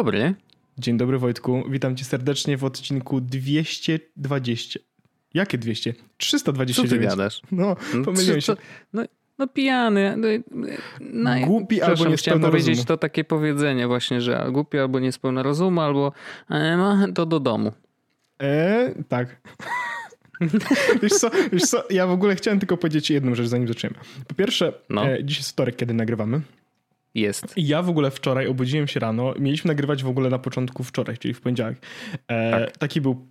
Dzień dobry. Dzień dobry Wojtku, witam cię serdecznie w odcinku 220. Jakie 200? 329. Co ty gadasz? No, pomyliłem się. No, no pijany. No, no, głupi albo nie Chciałem powiedzieć rozumu. to takie powiedzenie właśnie, że głupi albo nie spełna rozumu, albo e, no, to do domu. E, tak. wiesz, co, wiesz co, ja w ogóle chciałem tylko powiedzieć jedną rzecz, zanim zaczniemy. Po pierwsze, no. e, dziś jest wtorek, kiedy nagrywamy. Jest. Ja w ogóle wczoraj obudziłem się rano. Mieliśmy nagrywać w ogóle na początku wczoraj, czyli w poniedziałek. E, tak. Taki był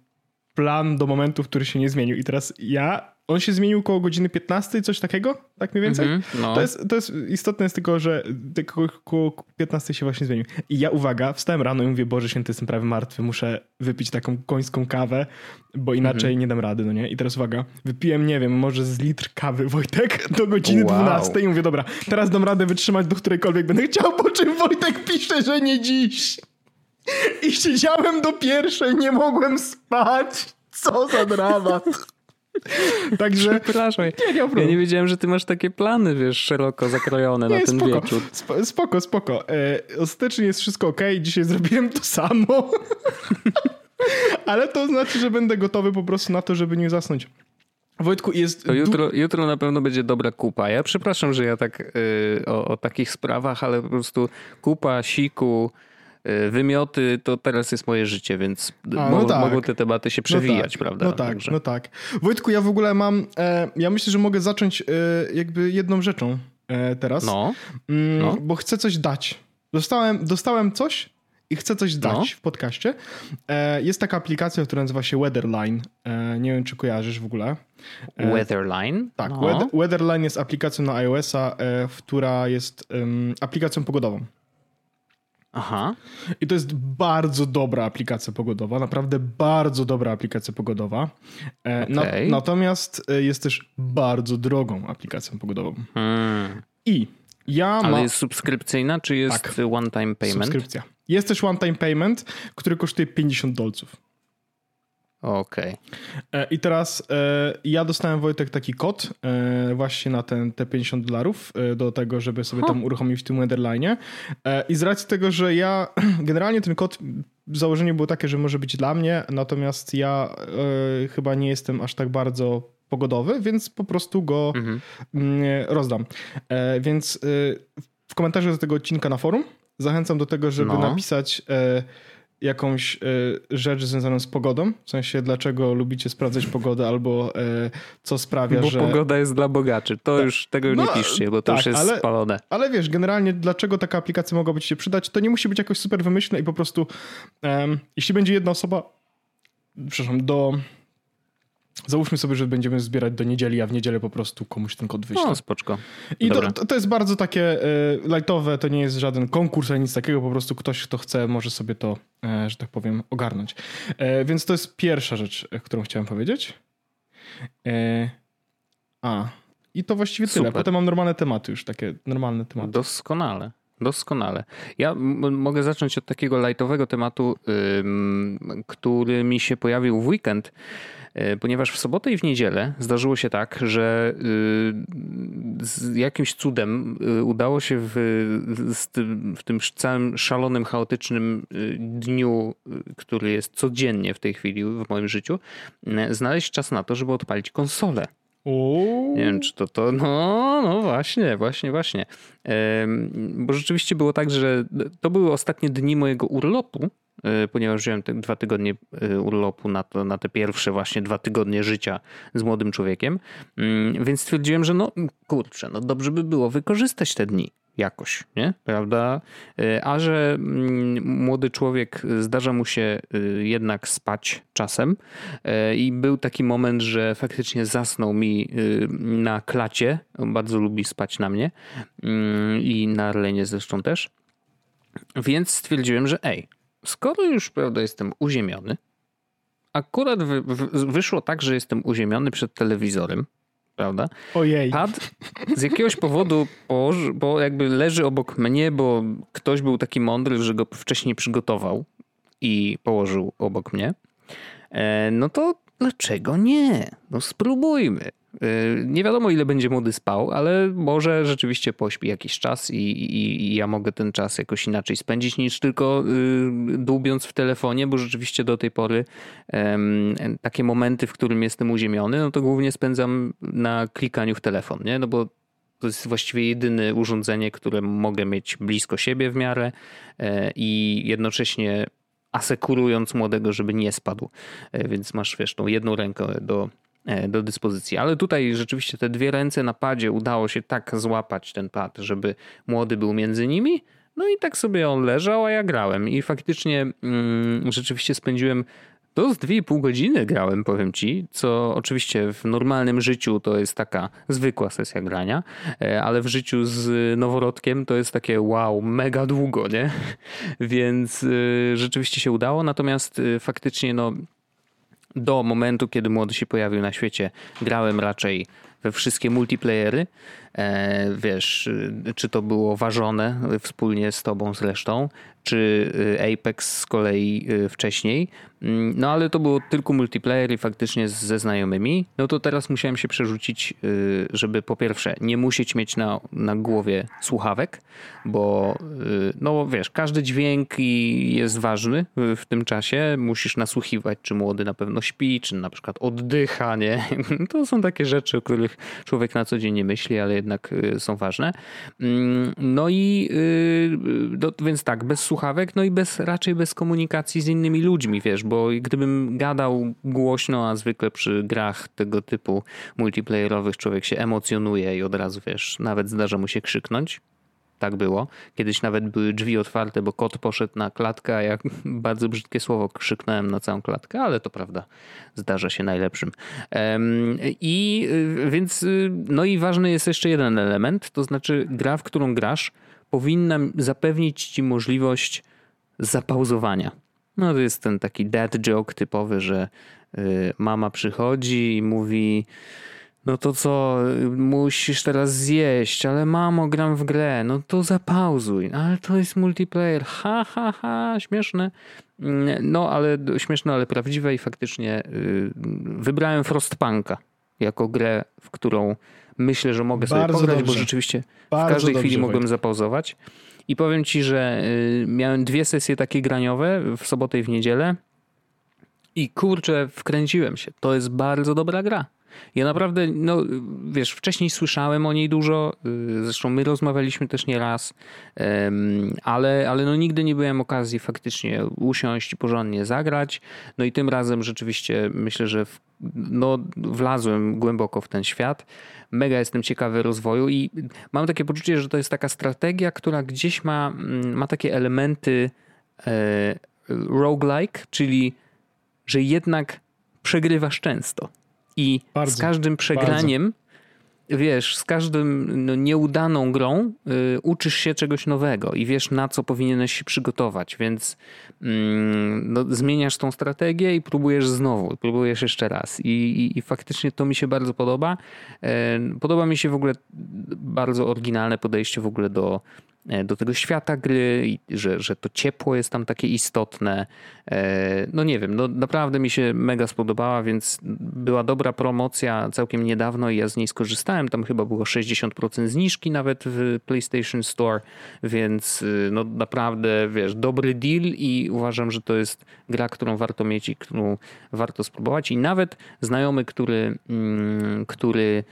plan do momentu, który się nie zmienił. I teraz ja on się zmienił koło godziny 15, coś takiego, tak mniej więcej. Mm -hmm, no. to, jest, to jest istotne jest tylko, że tylko koło 15 się właśnie zmienił. I ja, uwaga, wstałem rano i mówię, Boże Święty, jestem prawie martwy, muszę wypić taką końską kawę, bo inaczej mm -hmm. nie dam rady, no nie? I teraz uwaga, wypiłem, nie wiem, może z litr kawy, Wojtek, do godziny wow. 12 i mówię, dobra, teraz dam radę wytrzymać do którejkolwiek będę chciał, po czym Wojtek pisze, że nie dziś. I siedziałem do pierwszej, nie mogłem spać. Co za dramat. Także. Przepraszam. Nie, nie ja nie wiedziałem, że ty masz takie plany, wiesz, szeroko zakrojone nie, na ten spoko, wieczór. Spoko, spoko. E, ostatecznie jest wszystko ok. Dzisiaj zrobiłem to samo. Ale to znaczy, że będę gotowy po prostu na to, żeby nie zasnąć. Wojtku, jest. To jutro, jutro na pewno będzie dobra kupa. Ja przepraszam, że ja tak yy, o, o, takich sprawach, ale po prostu kupa, siku, wymioty to teraz jest moje życie, więc A, no tak. mogą te tematy się no przewijać, no tak, prawda? No tak, Także. no tak. Wojtku, ja w ogóle mam, e, ja myślę, że mogę zacząć e, jakby jedną rzeczą e, teraz, no. Mm, no. bo chcę coś dać. Dostałem, dostałem coś i chcę coś dać no. w podcaście. E, jest taka aplikacja, która nazywa się Weatherline. E, nie wiem, czy kojarzysz w ogóle. E, Weatherline? Tak, no. Weatherline jest aplikacją na iOS-a, która jest aplikacją pogodową. Aha. I to jest bardzo dobra aplikacja pogodowa, naprawdę bardzo dobra aplikacja pogodowa. Okay. Na, natomiast e, jest też bardzo drogą aplikacją pogodową. Hmm. I ja Ale ma... jest subskrypcyjna, czy jest tak. one-time payment? Subskrypcja. Jest też one-time payment, który kosztuje 50 dolców. Okej. Okay. E, I teraz e, ja dostałem Wojtek taki kod e, właśnie na ten, te 50 dolarów do tego, żeby sobie huh. tam uruchomić w tym Weatherline. I z racji tego, że ja generalnie ten kod założenie było takie, że może być dla mnie, natomiast ja chyba nie jestem aż tak bardzo pogodowy, więc po prostu go mhm. Mm, rozdam. Więc w komentarzu do tego odcinka na forum zachęcam do tego, żeby no. napisać jakąś e, rzecz związaną z pogodą? W sensie, dlaczego lubicie sprawdzać pogodę albo e, co sprawia, bo że... Bo pogoda jest dla bogaczy. To tak. już tego no, nie piszcie, bo to tak, już jest ale, spalone. Ale wiesz, generalnie dlaczego taka aplikacja mogłaby ci się przydać, to nie musi być jakoś super wymyślne i po prostu um, jeśli będzie jedna osoba, przepraszam, do Załóżmy sobie, że będziemy zbierać do niedzieli, a w niedzielę po prostu komuś ten kod wyślę. No, spoczko. I to, to, jest bardzo takie y, lightowe, to nie jest żaden konkurs ani nic takiego, po prostu ktoś, kto chce, może sobie to, y, że tak powiem, ogarnąć. Y, więc to jest pierwsza rzecz, którą chciałem powiedzieć. a, i to właściwie Super. tyle. Potem mam normalne tematy już, takie normalne tematy. Doskonale. Doskonale. Ja mogę zacząć od takiego lightowego tematu, który mi się pojawił w weekend. E, ponieważ w sobotę i w niedzielę zdarzyło się tak, że y, z jakimś cudem y, udało się w, w tym całym szalonym, chaotycznym y, dniu, który jest codziennie w tej chwili w moim życiu, znaleźć czas na to, żeby odpalić konsolę. Nie wiem, czy to to. No, no właśnie, właśnie, właśnie. Bo rzeczywiście było tak, że to były ostatnie dni mojego urlopu E, ponieważ wziąłem te dwa tygodnie e, urlopu na, to, na te pierwsze właśnie dwa tygodnie życia z młodym człowiekiem, mm, więc stwierdziłem, że no kurczę, no dobrze by było wykorzystać te dni jakoś, nie? Prawda? E, a że mm, młody człowiek zdarza mu się jednak spać czasem i był taki moment, że faktycznie zasnął mi na klacie, bardzo lubi spać na mnie mm, i na Arlenie zresztą też, więc stwierdziłem, że ej, skoro już prawda, jestem uziemiony, akurat wy, wyszło tak, że jestem uziemiony przed telewizorem, prawda? Ojej. Pad z jakiegoś powodu, położy, bo jakby leży obok mnie, bo ktoś był taki mądry, że go wcześniej przygotował i położył obok mnie. E, no to dlaczego nie? No spróbujmy. Y, nie wiadomo, ile będzie młody spał, ale może rzeczywiście pośpi jakiś czas i, i, i ja mogę ten czas jakoś inaczej spędzić niż tylko y, dłubiąc w telefonie, bo rzeczywiście do tej pory takie momenty, w którym jestem uziemiony, no to głównie spędzam na klikaniu w telefon, nie? No bo to jest właściwie jedyne urządzenie, które mogę mieć blisko siebie w miarę e, i jednocześnie asekurując młodego, żeby nie spadł. E, więc masz, wiesz, tą jedną rękę do do dyspozycji. Ale tutaj rzeczywiście te dwie ręce na padzie udało się tak złapać ten pad, żeby młody był między nimi. No i tak sobie on leżał, a ja grałem. I faktycznie mm, rzeczywiście spędziłem to z 2,5 godziny grałem, powiem ci, co oczywiście w normalnym życiu to jest taka zwykła sesja grania, e, ale w życiu z noworodkiem to jest takie wow, mega długo, nie? Więc e, rzeczywiście się udało, natomiast faktycznie no do momentu, kiedy młody się pojawił na świecie, grałem raczej we wszystkie multiplayery. E, wiesz, czy to było ważone wspólnie z tobą zresztą, czy Apex z kolei e, wcześniej. Mm, no ale to było tylko multiplayer i faktycznie ze znajomymi. No to teraz musiałem się przerzucić, y, żeby po pierwsze nie musieć mieć na, na głowie słuchawek, bo y, no wiesz, każdy dźwięk jest ważny w tym czasie. Musisz nasłuchiwać, czy młody na pewno śpi, czy na przykład oddycha, nie? To są takie rzeczy, o których człowiek na co dzień nie myśli, ale jednak y, są ważne. Mm, no i no, więc tak, bez słuchawek, no i bez, raczej bez komunikacji z innymi ludźmi, wiesz, bo gdybym gadał głośno, a zwykle przy grach tego typu multiplayerowych człowiek się emocjonuje i od razu, wiesz, nawet zdarza mu się krzyknąć. Tak było. Kiedyś nawet były drzwi otwarte, bo kot poszedł na klatkę, a ja bardzo brzydkie słowo krzyknąłem na całą klatkę, ale to prawda, zdarza się najlepszym. I y, więc, y, no i ważny jest jeszcze jeden element, to znaczy gra, w którą grasz, powinna zapewnić ci możliwość zapauzowania. No to jest ten taki dad joke typowy, że y, mama przychodzi i mówi no to co, musisz teraz zjeść, ale mamo, gram w grę, no to zapauzuj, ale to jest multiplayer, ha, ha, ha, śmieszne. Mm, no, ale śmieszne, ale prawdziwe i faktycznie y, wybrałem Frostpunka jako grę, w którą myślę, że mogę sobie Bardzo pograć, dobrze. bo rzeczywiście Bardzo w każdej chwili mogłem zapauzować. I powiem ci, że y, miałem dwie sesje takie graniowe w sobotę i w niedzielę. I kurczę, wkręciłem się. To jest bardzo dobra gra. Ja naprawdę, no wiesz, wcześniej słyszałem o niej dużo, y, zresztą my rozmawialiśmy też nie raz, ale, ale no nigdy nie byłem okazji faktycznie usiąść i porządnie zagrać. No i tym razem rzeczywiście myślę, że w, no, wlazłem głęboko w ten świat. Mega jestem ciekawy rozwoju i mam takie poczucie, że to jest taka strategia, która gdzieś ma, mm, ma takie elementy e, roguelike, czyli że jednak przegrywasz często. I bardzo, z każdym przegraniem, bardzo. wiesz, z każdym no, nieudaną grą y, uczysz się czegoś nowego i wiesz, na co powinieneś się przygotować, więc mm, no, zmieniasz tą strategię i próbujesz znowu, próbujesz jeszcze raz. I, i, I, faktycznie to mi się bardzo podoba. E, podoba mi się w ogóle bardzo oryginalne podejście w ogóle do do tego świata gry, że, że to ciepło jest tam takie istotne. E, no nie wiem, no naprawdę mi się mega spodobała, więc była dobra promocja całkiem niedawno i ja z niej skorzystałem. Tam chyba było 60% zniżki nawet w PlayStation Store, więc y, no naprawdę, wiesz, dobry deal i uważam, że to jest gra, którą warto mieć i którą warto spróbować. I nawet znajomy, który, mm, który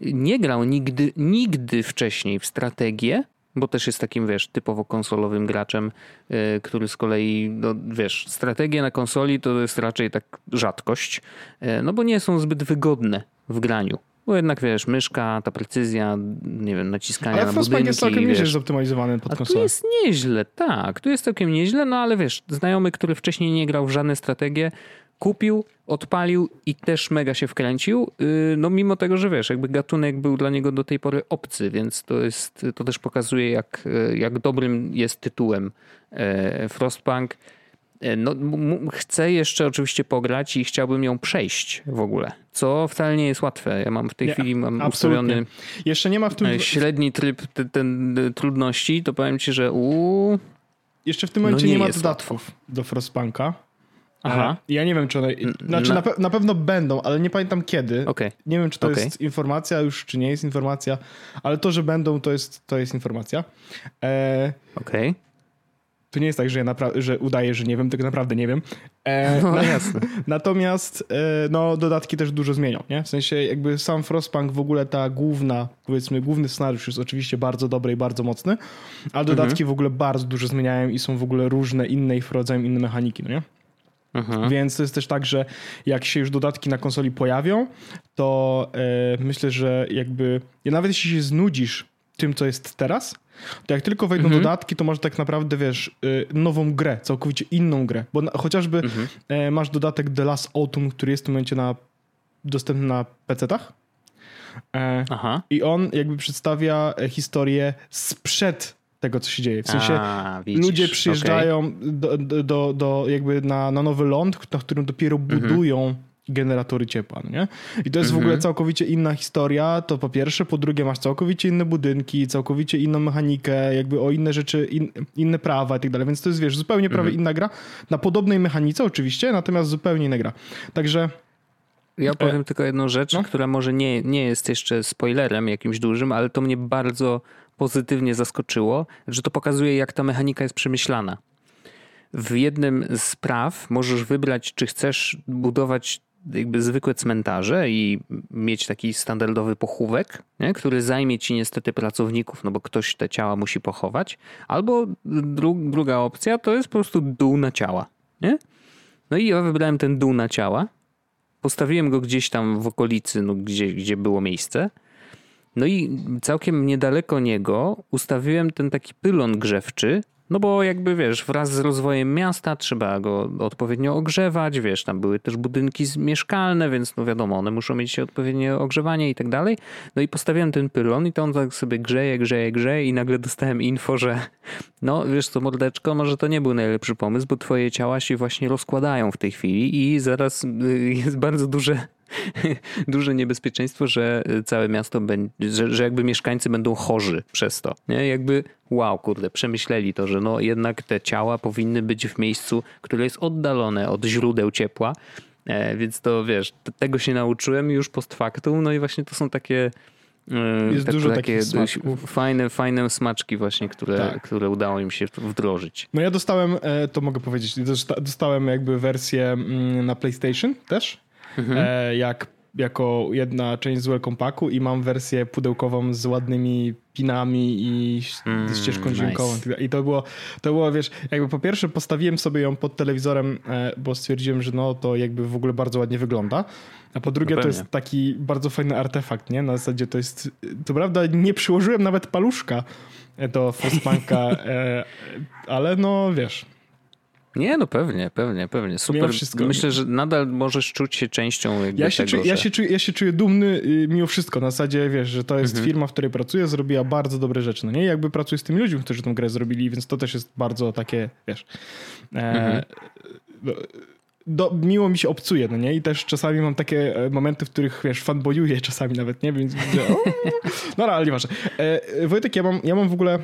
nie grał nigdy, nigdy wcześniej w strategię, bo też jest takim, wiesz, typowo konsolowym graczem, yy, który z kolei, no, wiesz, strategie na konsoli to jest raczej tak rzadkość, yy, no bo nie są zbyt wygodne w graniu. Bo jednak wiesz, myszka, ta precyzja, nie wiem, naciskania ale na budynki. Ale jest całkiem nieźle zoptymalizowany pod konsolę. tu jest nieźle, tak. Tu jest całkiem nieźle, no ale wiesz, znajomy, który wcześniej nie grał w żadne strategie, kupił, odpalił i też mega się wkręcił. Y, no mimo tego, że wiesz, jakby gatunek był dla niego do tej pory obcy, więc to jest, to też pokazuje jak, jak dobrym jest tytułem e, Frostpunk. E, no, chcę jeszcze oczywiście pograć i chciałbym ją przejść w ogóle, co wcale nie jest łatwe. Ja mam w tej nie, chwili mam ustawiony jeszcze nie ma w tym e, średni tryb ten, ten trudności, to powiem ci, że u jeszcze w tym momencie no nie, nie, ma dodatków do Frostpunka. Aha. Ja nie wiem, czy one. Znaczy, na, na, pe na pewno będą, ale nie pamiętam kiedy. Okay. Nie wiem, czy to okay. jest informacja już, czy nie jest informacja, ale to, że będą, to jest, to jest informacja. E... Okej. Okay. To nie jest tak, że, ja że udaję, że nie wiem, tylko naprawdę nie wiem. E, no, na, jasne. Natomiast e, no, dodatki też dużo zmienią, nie? W sensie jakby sam Frostpunk w ogóle ta główna, powiedzmy, główny scenariusz jest oczywiście bardzo dobry i bardzo mocny, a dodatki mhm. w ogóle bardzo dużo zmieniają i są w ogóle różne inne i wprowadzają inne mechaniki, no nie? Mhm. Więc to jest też tak, że jak się już dodatki na konsoli pojawią, to e, myślę, że jakby nawet jeśli się znudzisz tym, co jest teraz, to jak tylko wejdą mhm. dodatki, to masz tak naprawdę, wiesz, y, nową grę, całkowicie inną grę. Bo na, chociażby mhm. E, masz dodatek The Last Autumn, który jest w tym momencie na, dostępny na PC-tach. E, Aha. I on jakby przedstawia e, historię sprzed tego, co się dzieje. W sensie A, ludzie przyjeżdżają okay. do, do, do, jakby na, na nowy ląd, na którym dopiero mhm. budują generatory ciepła, no nie? I to jest w ogóle mhm. całkowicie inna historia, to po pierwsze, po drugie masz całkowicie inne budynki, całkowicie inną mechanikę, jakby o inne rzeczy, in, inne prawa i tak dalej, więc to jest, wiesz, zupełnie prawie mhm. inna gra, na podobnej mechanice oczywiście, natomiast zupełnie inna gra. Także... Ja powiem e... tylko jedną rzecz, no? która może nie, nie jest jeszcze spoilerem jakimś dużym, ale to mnie bardzo pozytywnie zaskoczyło, że to pokazuje, jak ta mechanika jest przemyślana. W jednym z praw możesz wybrać, czy chcesz budować jakby zwykłe cmentarze i mieć taki standardowy pochówek, nie? który zajmie ci niestety pracowników, no bo ktoś te ciała musi pochować. Albo dru druga opcja to jest po prostu dół na ciała. Nie? No i ja wybrałem ten dół na ciała. Postawiłem go gdzieś tam w okolicy, no gdzie, gdzie było miejsce. No i całkiem niedaleko niego ustawiłem ten taki pylon grzewczy, no bo jakby wiesz, wraz z rozwojem miasta trzeba go odpowiednio ogrzewać, wiesz, tam były też budynki mieszkalne, więc no wiadomo, one muszą mieć odpowiednie ogrzewanie i tak dalej. No i postawiłem ten pylon i to on tak sobie grzeje, grzeje, grzeje i nagle dostałem info, że no wiesz co mordeczko, może to nie był najlepszy pomysł, bo twoje ciała się właśnie rozkładają w tej chwili i zaraz y, jest bardzo duże duże niebezpieczeństwo, że całe miasto będzie, że, że jakby mieszkańcy będą chorzy przez to. Nie? Jakby wow, kurde, przemyśleli to, że no jednak te ciała powinny być w miejscu, które jest oddalone od źródeł ciepła. E, więc to wiesz, tego się nauczyłem już post factum, no i właśnie to są takie e, jest tak, dużo takie fajne, fajne smaczki właśnie, które, tak. które udało im się wdrożyć. No ja dostałem, e, to mogę powiedzieć, dostałem jakby wersję mm, na PlayStation też mhm. e, jak, jako jedna część z Welcome Packu i mam wersję pudełkową z ładnymi pinami i mm, ścieżką dźwiękową. Nice. I to było, to było, wiesz, jakby po pierwsze postawiłem sobie ją pod telewizorem, e, bo stwierdziłem, że no to jakby w ogóle bardzo ładnie wygląda. A po drugie, no to jest taki bardzo fajny artefakt, nie? Na zasadzie to jest, to prawda, nie przyłożyłem nawet paluszka do Frostpunka, e, ale no wiesz, nie, no pewnie, pewnie, pewnie. Super. Myślę, że nadal możesz czuć się częścią ja się, tego, czuję, że... ja, się czuję, ja się czuję dumny y, mimo wszystko. Na zasadzie, wiesz, że to jest mhm. firma, w której pracuję, zrobiła bardzo dobre rzeczy. No nie? Jakby pracuję z tymi ludźmi, którzy tę grę zrobili, więc to też jest bardzo takie, wiesz... E, mhm. no, do, miło mi się obcuje, no nie? I też czasami mam takie e, momenty, w których, wiesz, fanbojuję czasami nawet, nie? Więc... no ale nieważne. E, Wojtek, ja mam, ja mam w ogóle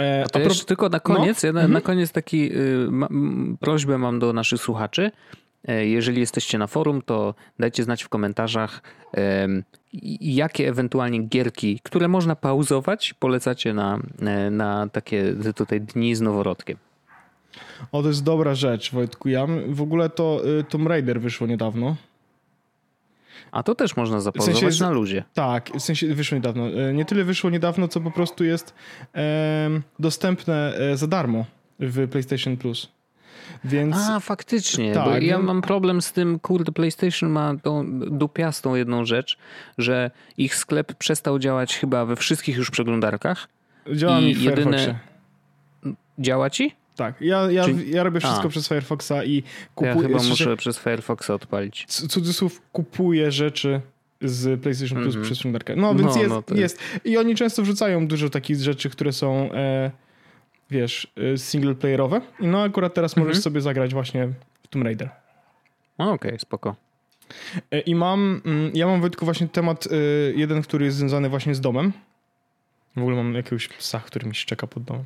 E, a to jeszcze tylko na koniec, no? ja na, mhm. na, koniec taki y, ma, prośbę mam do naszych słuchaczy. E, jeżeli jesteście na forum, to dajcie znać w komentarzach, e, jakie ewentualnie gierki, które można pauzować, polecacie na, e, na takie tutaj dni z noworodkiem. O, to jest dobra rzecz, Wojtku. Ja w ogóle to y, Tomb Raider wyszło niedawno. A to też można zapauzować w sensie, na ludzie. Tak, w sensie wyszło niedawno. E, nie tyle wyszło niedawno, co po prostu jest e, dostępne za darmo w PlayStation Plus. Więc... A, faktycznie, tak, bo ja mam problem z tym, kurde, PlayStation ma tą dupiastą jedną rzecz, że ich sklep przestał działać chyba we wszystkich już przeglądarkach. Działa mi w jedyne... Działa ci? Tak, ja, ja, Czyli... ja robię wszystko A. przez Firefoxa i kupuję... Ja chyba muszę przez Firefoxa odpalić. Cudzysłów kupuję rzeczy z PlayStation Plus mm -hmm. przez przeglądarkę. No, więc no, jest, no jest. I oni często wrzucają dużo takich rzeczy, które są, e, wiesz, e, single playerowe. No akurat teraz mm -hmm. możesz sobie zagrać właśnie w Tomb Raider. Okej, okay, spoko. E, I mam, mm, ja mam Wojtku właśnie temat e, jeden, który jest związany właśnie z domem. W ogóle mam jakiegoś psa, który mi szczeka pod domem.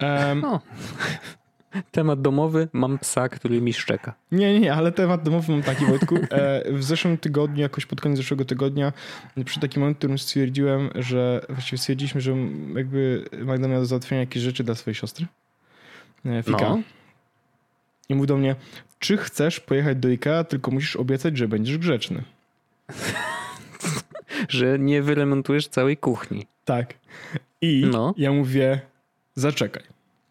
Um, no. Temat domowy, mam psa, który mi szczeka. Nie, nie, ale temat domowy mam taki, Wojtku. E, w zeszłym tygodniu, jakoś pod koniec zeszłego tygodnia, przy takim momencie, w którym stwierdziłem, że właściwie stwierdziliśmy, że jakby Magda miała do załatwienia jakieś rzeczy dla swojej siostry. E, Fika. No. I mówi do mnie, czy chcesz pojechać do IKEA, tylko musisz obiecać, że będziesz grzeczny. że nie wyremontujesz całej kuchni. Tak. I no. ja mówię, zaczekaj.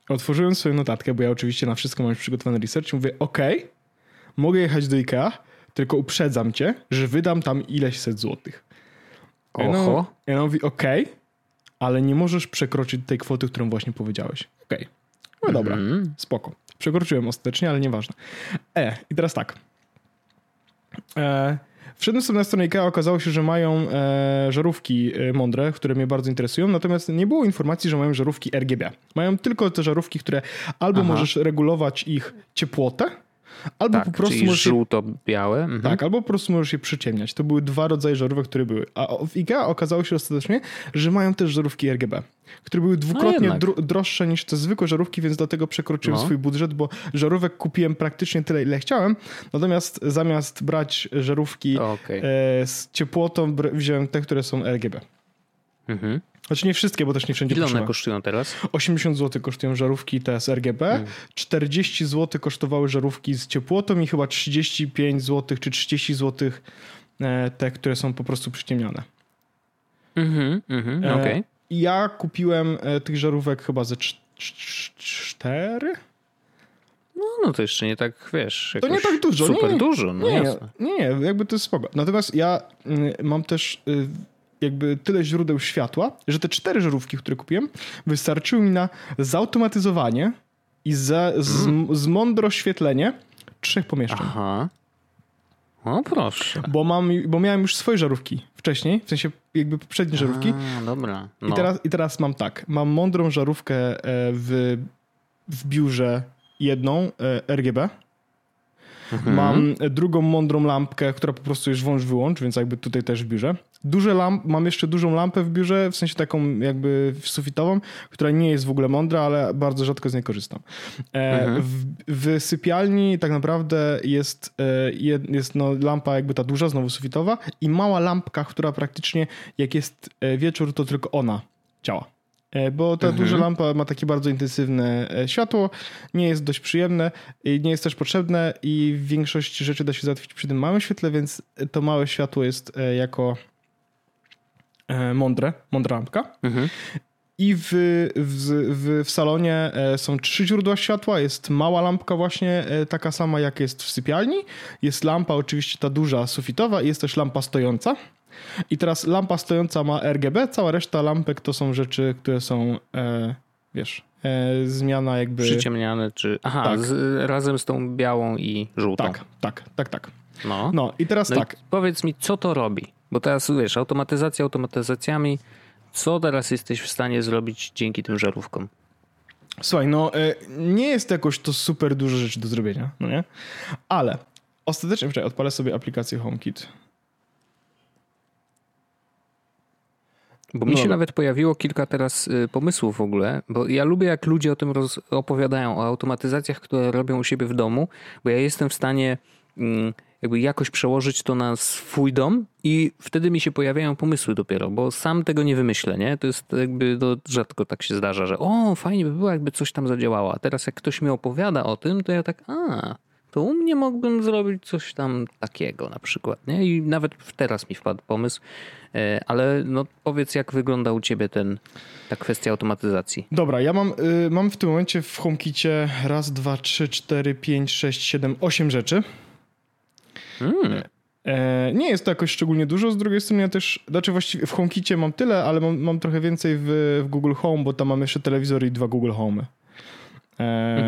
Otworzyłem swoją notatkę, bo ja oczywiście na wszystko mam przygotowany research. Mówię, ok, mogę jechać do IKEA, tylko uprzedzam cię, że wydam tam ileś set złotych. Oho. Ja mówi, ok, ale nie możesz przekroczyć tej kwoty, którą właśnie powiedziałeś. Ok. No dobra, mm. spoko. Przekroczyłem ostatecznie, ale nieważne. E, i teraz tak. E, Wszedłem sobie na stronę IKEA, okazało się, że mają e, żarówki e, mądre, które mnie bardzo interesują, natomiast nie było informacji, że mają żarówki RGB. Mają tylko te żarówki, które albo Aha. możesz regulować ich ciepłotę, Albo tak, po prostu czyli możesz żółto-białe. Mhm. Tak, albo po prostu możesz je przyciemniać. To były dwa rodzaje żarówek, które były. A w IKEA okazało się ostatecznie, że mają też żarówki RGB, które były dwukrotnie no dro droższe niż te zwykłe żarówki, więc dlatego przekroczyłem no. swój budżet, bo żarówek kupiłem praktycznie tyle, ile chciałem. Natomiast zamiast brać żarówki okay. e, z ciepłotą, wziąłem te, które są RGB. Mhm. Znaczy nie wszystkie, bo też nie wszędzie Ile one kosztują teraz? 80 zł kosztują żarówki te z RGB, hmm. 40 zł kosztowały żarówki z ciepłotą i chyba 35 zł czy 30 zł e, te, które są po prostu przyciemnione. Mhm, mhm, e, okej. Okay. Ja kupiłem e, tych żarówek chyba ze 4? No, no to jeszcze nie tak, wiesz, To nie tak dużo. Super nie, dużo, no nie, jasne. Nie, nie, jakby to jest spoko. Natomiast ja y, mam też y, jakby tyle źródeł światła, że te cztery żarówki, które kupiłem, wystarczyły mi na zautomatyzowanie i za, z, mm. zmądro świetlenie trzech pomieszczeń. Aha. O proszę. Bo, mam, bo miałem już swoje żarówki wcześniej, w sensie jakby poprzednie żarówki. A, dobra. No. I, teraz, I teraz mam tak. Mam mądrą żarówkę e, w, w biurze jedną e, RGB Mhm. Mam drugą mądrą lampkę, która po prostu jest włącz-wyłącz, więc jakby tutaj też w biurze. Duże lamp, mam jeszcze dużą lampę w biurze, w sensie taką jakby sufitową, która nie jest w ogóle mądra, ale bardzo rzadko z niej korzystam. E, mhm. w, w, sypialni tak naprawdę jest, e, jest no, lampa jakby ta duża, znowu sufitowa i mała lampka, która praktycznie jak jest e, wieczór, to tylko ona działa. E, bo ta mhm. duża lampa ma takie bardzo intensywne e, światło, nie jest dość przyjemne i nie jest też potrzebne i większość rzeczy da się załatwić przy tym małym świetle, więc to małe światło jest e, jako mądre, mądra lampka. Mhm. I w, w, w, w, salonie są trzy źródła światła. Jest mała lampka właśnie taka sama jak jest w sypialni. Jest lampa oczywiście ta duża sufitowa i jest też lampa stojąca. I teraz lampa stojąca ma RGB, cała reszta lampek to są rzeczy, które są, e, wiesz, e, zmiana jakby... Przyciemniane, czy... Aha, tak. z, razem z tą białą i żółtą. Tak, tak, tak, tak. No, no i teraz no tak. I powiedz mi, co to robi? Bo teraz, wiesz, automatyzacja automatyzacjami, co teraz jesteś w stanie zrobić dzięki tym żarówkom? Słuchaj, no e, nie jest jakoś to super dużo rzeczy do zrobienia, no nie? Ale ostatecznie, wczoraj odpalę sobie aplikację HomeKit. Bo mi no. się nawet pojawiło kilka teraz y, pomysłów w ogóle, bo ja lubię jak ludzie o tym opowiadają, o automatyzacjach, które robią u siebie w domu, bo ja jestem w stanie mm, jakby jakoś przełożyć to na swój dom i wtedy mi się pojawiają pomysły dopiero, bo sam tego nie wymyślę, nie? To jest jakby, to rzadko tak się zdarza, że o, fajnie by było, jakby coś tam zadziałało, a teraz jak ktoś mi opowiada o tym, to ja tak, a, to u mnie mógłbym zrobić coś tam takiego na przykład, nie? I nawet teraz mi wpadł pomysł, e, ale no powiedz, jak wygląda u ciebie ten, ta kwestia automatyzacji? Dobra, ja mam, y, mam w tym momencie w HomeKicie raz, dwa, trzy, cztery, pięć, sześć, siedem, osiem rzeczy. Hmm. E, nie jest to jakoś szczególnie dużo, z drugiej strony ja też, znaczy właściwie w HomeKicie mam tyle, ale mam, mam trochę więcej w, w Google Home, bo tam mam jeszcze telewizor i dwa Google Home. E,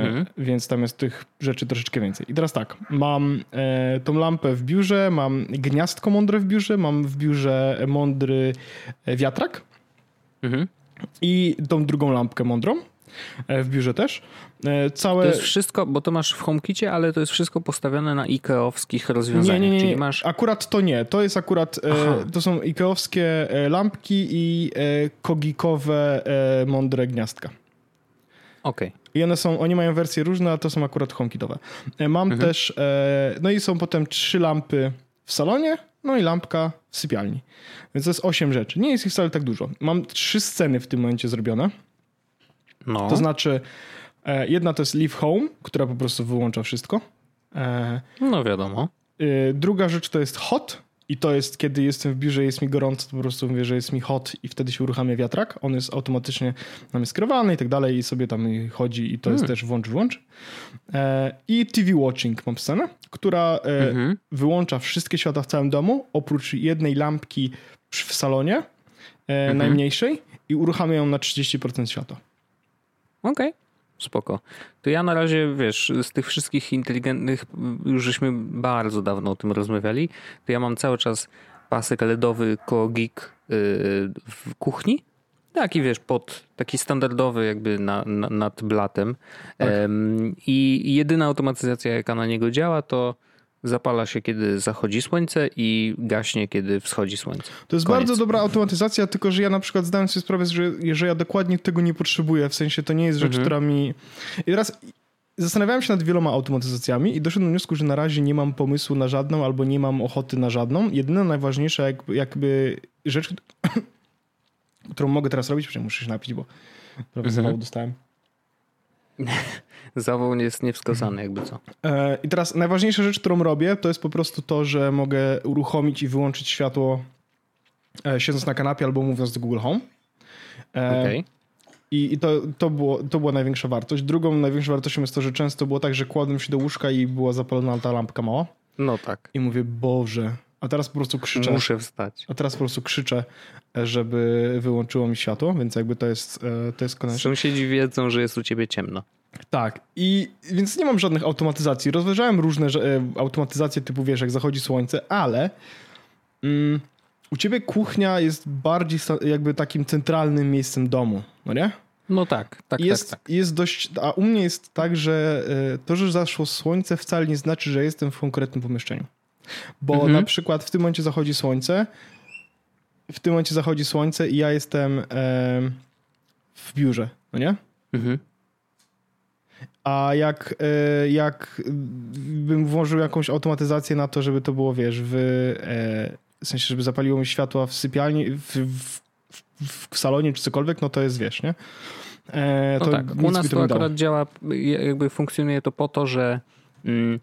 mhm. Więc tam jest tych rzeczy troszeczkę więcej. I teraz tak, mam e, tą lampę w biurze, mam gniazdko mądre w biurze, mam w biurze mądry e, wiatrak mhm. i tą drugą lampkę mądrą e, w biurze też. E, całe... To jest wszystko, bo to masz w HomeKicie, ale to jest wszystko postawione na Ikeowskich rozwiązaniach. Nie, nie, nie. Czyli masz... Akurat to nie. To jest akurat, to są Ikeowskie lampki i kogikowe mądre gniazdka. Okej. Okay. I one są, oni mają wersje różne, a to są akurat HomeKitowe. E, mam mhm. też, e, no i są potem trzy lampy w salonie, no i lampka w sypialni. Więc to jest osiem rzeczy. Nie jest ich wcale tak dużo. Mam trzy sceny w tym momencie zrobione. No. To znaczy, e, jedna to jest Leave Home, która po prostu wyłącza wszystko. No wiadomo. E, druga rzecz to jest Hot, i to jest, kiedy jestem w biurze, jest mi gorąco, to po prostu mówię, że jest mi hot i wtedy się uruchamia wiatrak. On jest automatycznie nam jest skierowany i tak dalej i sobie tam chodzi i to hmm. jest też włącz-włącz. E, I TV Watching mam scenę, która e, mhm. wyłącza wszystkie światła w całym domu, oprócz jednej lampki w salonie, e, mhm. najmniejszej i uruchamia ją na 30% światła. Okej. Okay. Spoko. To ja na razie, wiesz, z tych wszystkich inteligentnych, już żeśmy bardzo dawno o tym rozmawiali, to ja mam cały czas pasek LEDowy Kogik y, w kuchni. Taki wiesz, pod taki standardowy jakby na, na, nad blatem. Tak. I jedyna automatyzacja jaka na niego działa to zapala się, kiedy zachodzi słońce i gaśnie, kiedy wschodzi słońce. To jest Koniec. bardzo dobra automatyzacja, tylko że ja na przykład zdałem sobie sprawę, że, że ja dokładnie tego nie potrzebuję, w sensie to nie jest rzecz, mhm. która mi... I teraz zastanawiałem się nad wieloma automatyzacjami i doszedłem do wniosku, że na razie nie mam pomysłu na żadną albo nie mam ochoty na żadną. Jedyna najważniejsza jakby, jakby rzecz, którą mogę teraz robić, przecież muszę się napić, bo prawie mhm. dostałem. Zawoł jest niewskazany, jakby co. E, I teraz najważniejsza rzecz, którą robię, to jest po prostu to, że mogę uruchomić i wyłączyć światło e, siedząc na kanapie albo mówiąc do Google Home. E, okay. I, i to, to, było, to była największa wartość. Drugą największą wartością jest to, że często było tak, że kładłem się do łóżka i była zapalona ta lampka mała. No tak. I mówię, Boże, a teraz po prostu krzyczę. Muszę wstać. A teraz po prostu krzyczę, żeby wyłączyło mi światło, więc jakby to jest, to jest konieczne. Sąsiedzi wiedzą, że jest u ciebie ciemno. Tak, i więc nie mam żadnych automatyzacji. Rozważałem różne e, automatyzacje typu, wiesz, jak zachodzi słońce, ale mm, u ciebie kuchnia jest bardziej jakby takim centralnym miejscem domu, no nie? No tak, tak, jest, tak, tak. Jest dość, a u mnie jest tak, że e, to, że zaszło słońce wcale nie znaczy, że jestem w konkretnym pomieszczeniu. Bo mhm. na przykład w tym momencie zachodzi słońce, w tym momencie zachodzi słońce i ja jestem e, w biurze, no nie? Mhm. A jak, e, jak bym włożył jakąś automatyzację na to, żeby to było, wiesz, w, e, w sensie, żeby zapaliło mi światła w sypialni, w, w, w salonie czy cokolwiek, no to jest, wiesz, nie? E, no tak, u nas to akurat działa, jakby funkcjonuje to po to, że mm,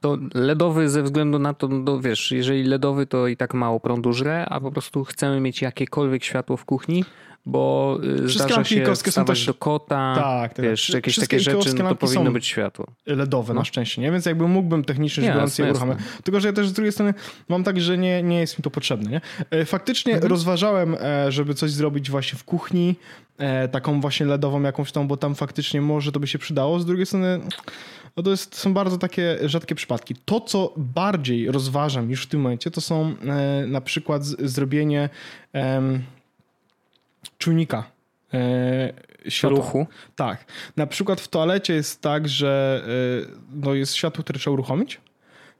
to LEDowy ze względu na to, no wiesz, jeżeli LEDowy to i tak mało prądu żre, a po prostu chcemy mieć jakiekolwiek światło w kuchni, bo y, Wszystkie zdarza się są też... do kota, tak, tak, wiesz, jakieś takie rzeczy, no to powinno być światło. LEDowe no. na szczęście, nie? Więc jakby mógłbym technicznie rzecz biorąc je uruchamiać. Tylko, że ja też z drugiej strony mam tak, że nie, nie jest mi to potrzebne, nie? E, faktycznie mhm. rozważałem, e, żeby coś zrobić właśnie w kuchni, e, taką właśnie LEDową jakąś tą, bo tam faktycznie może to by się przydało. Z drugiej strony no to jest, są bardzo takie rzadkie przypadki. To, co bardziej rozważam niż w tym momencie, to są na przykład zrobienie czujnika e, światła. Ruchu? Tak. Na przykład w toalecie jest tak, że e, no jest światło, które trzeba uruchomić.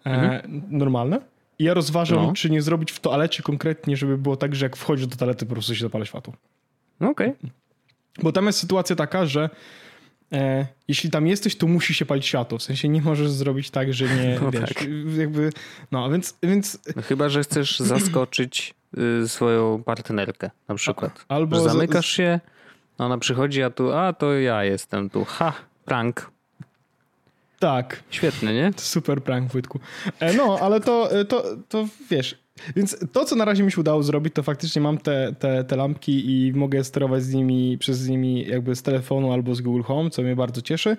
E, mhm. Normalne. I ja rozważam, no. czy nie zrobić w toalecie konkretnie, żeby było tak, że jak wchodzisz do toalety, po prostu się zapala światło. Okej. Okay. Bo tam jest sytuacja taka, że e, jeśli tam jesteś, to musi się palić światło. W sensie nie możesz zrobić tak, że nie, no wiesz, tak. jakby, no więc... więc... No chyba, że chcesz zaskoczyć Y, swoją partnerkę na przykład. Albo że zamykasz się, ona przychodzi, a tu, a to ja jestem tu. Ha, prank. Tak. Świetny, nie? Super prank, Wojtku. E, no, ale to, e, to, to wiesz, więc to, co na razie mi się udało zrobić, to faktycznie mam te, te, te lampki i mogę sterować z nimi, przez nimi jakby z telefonu albo z Google Home, co mnie bardzo cieszy.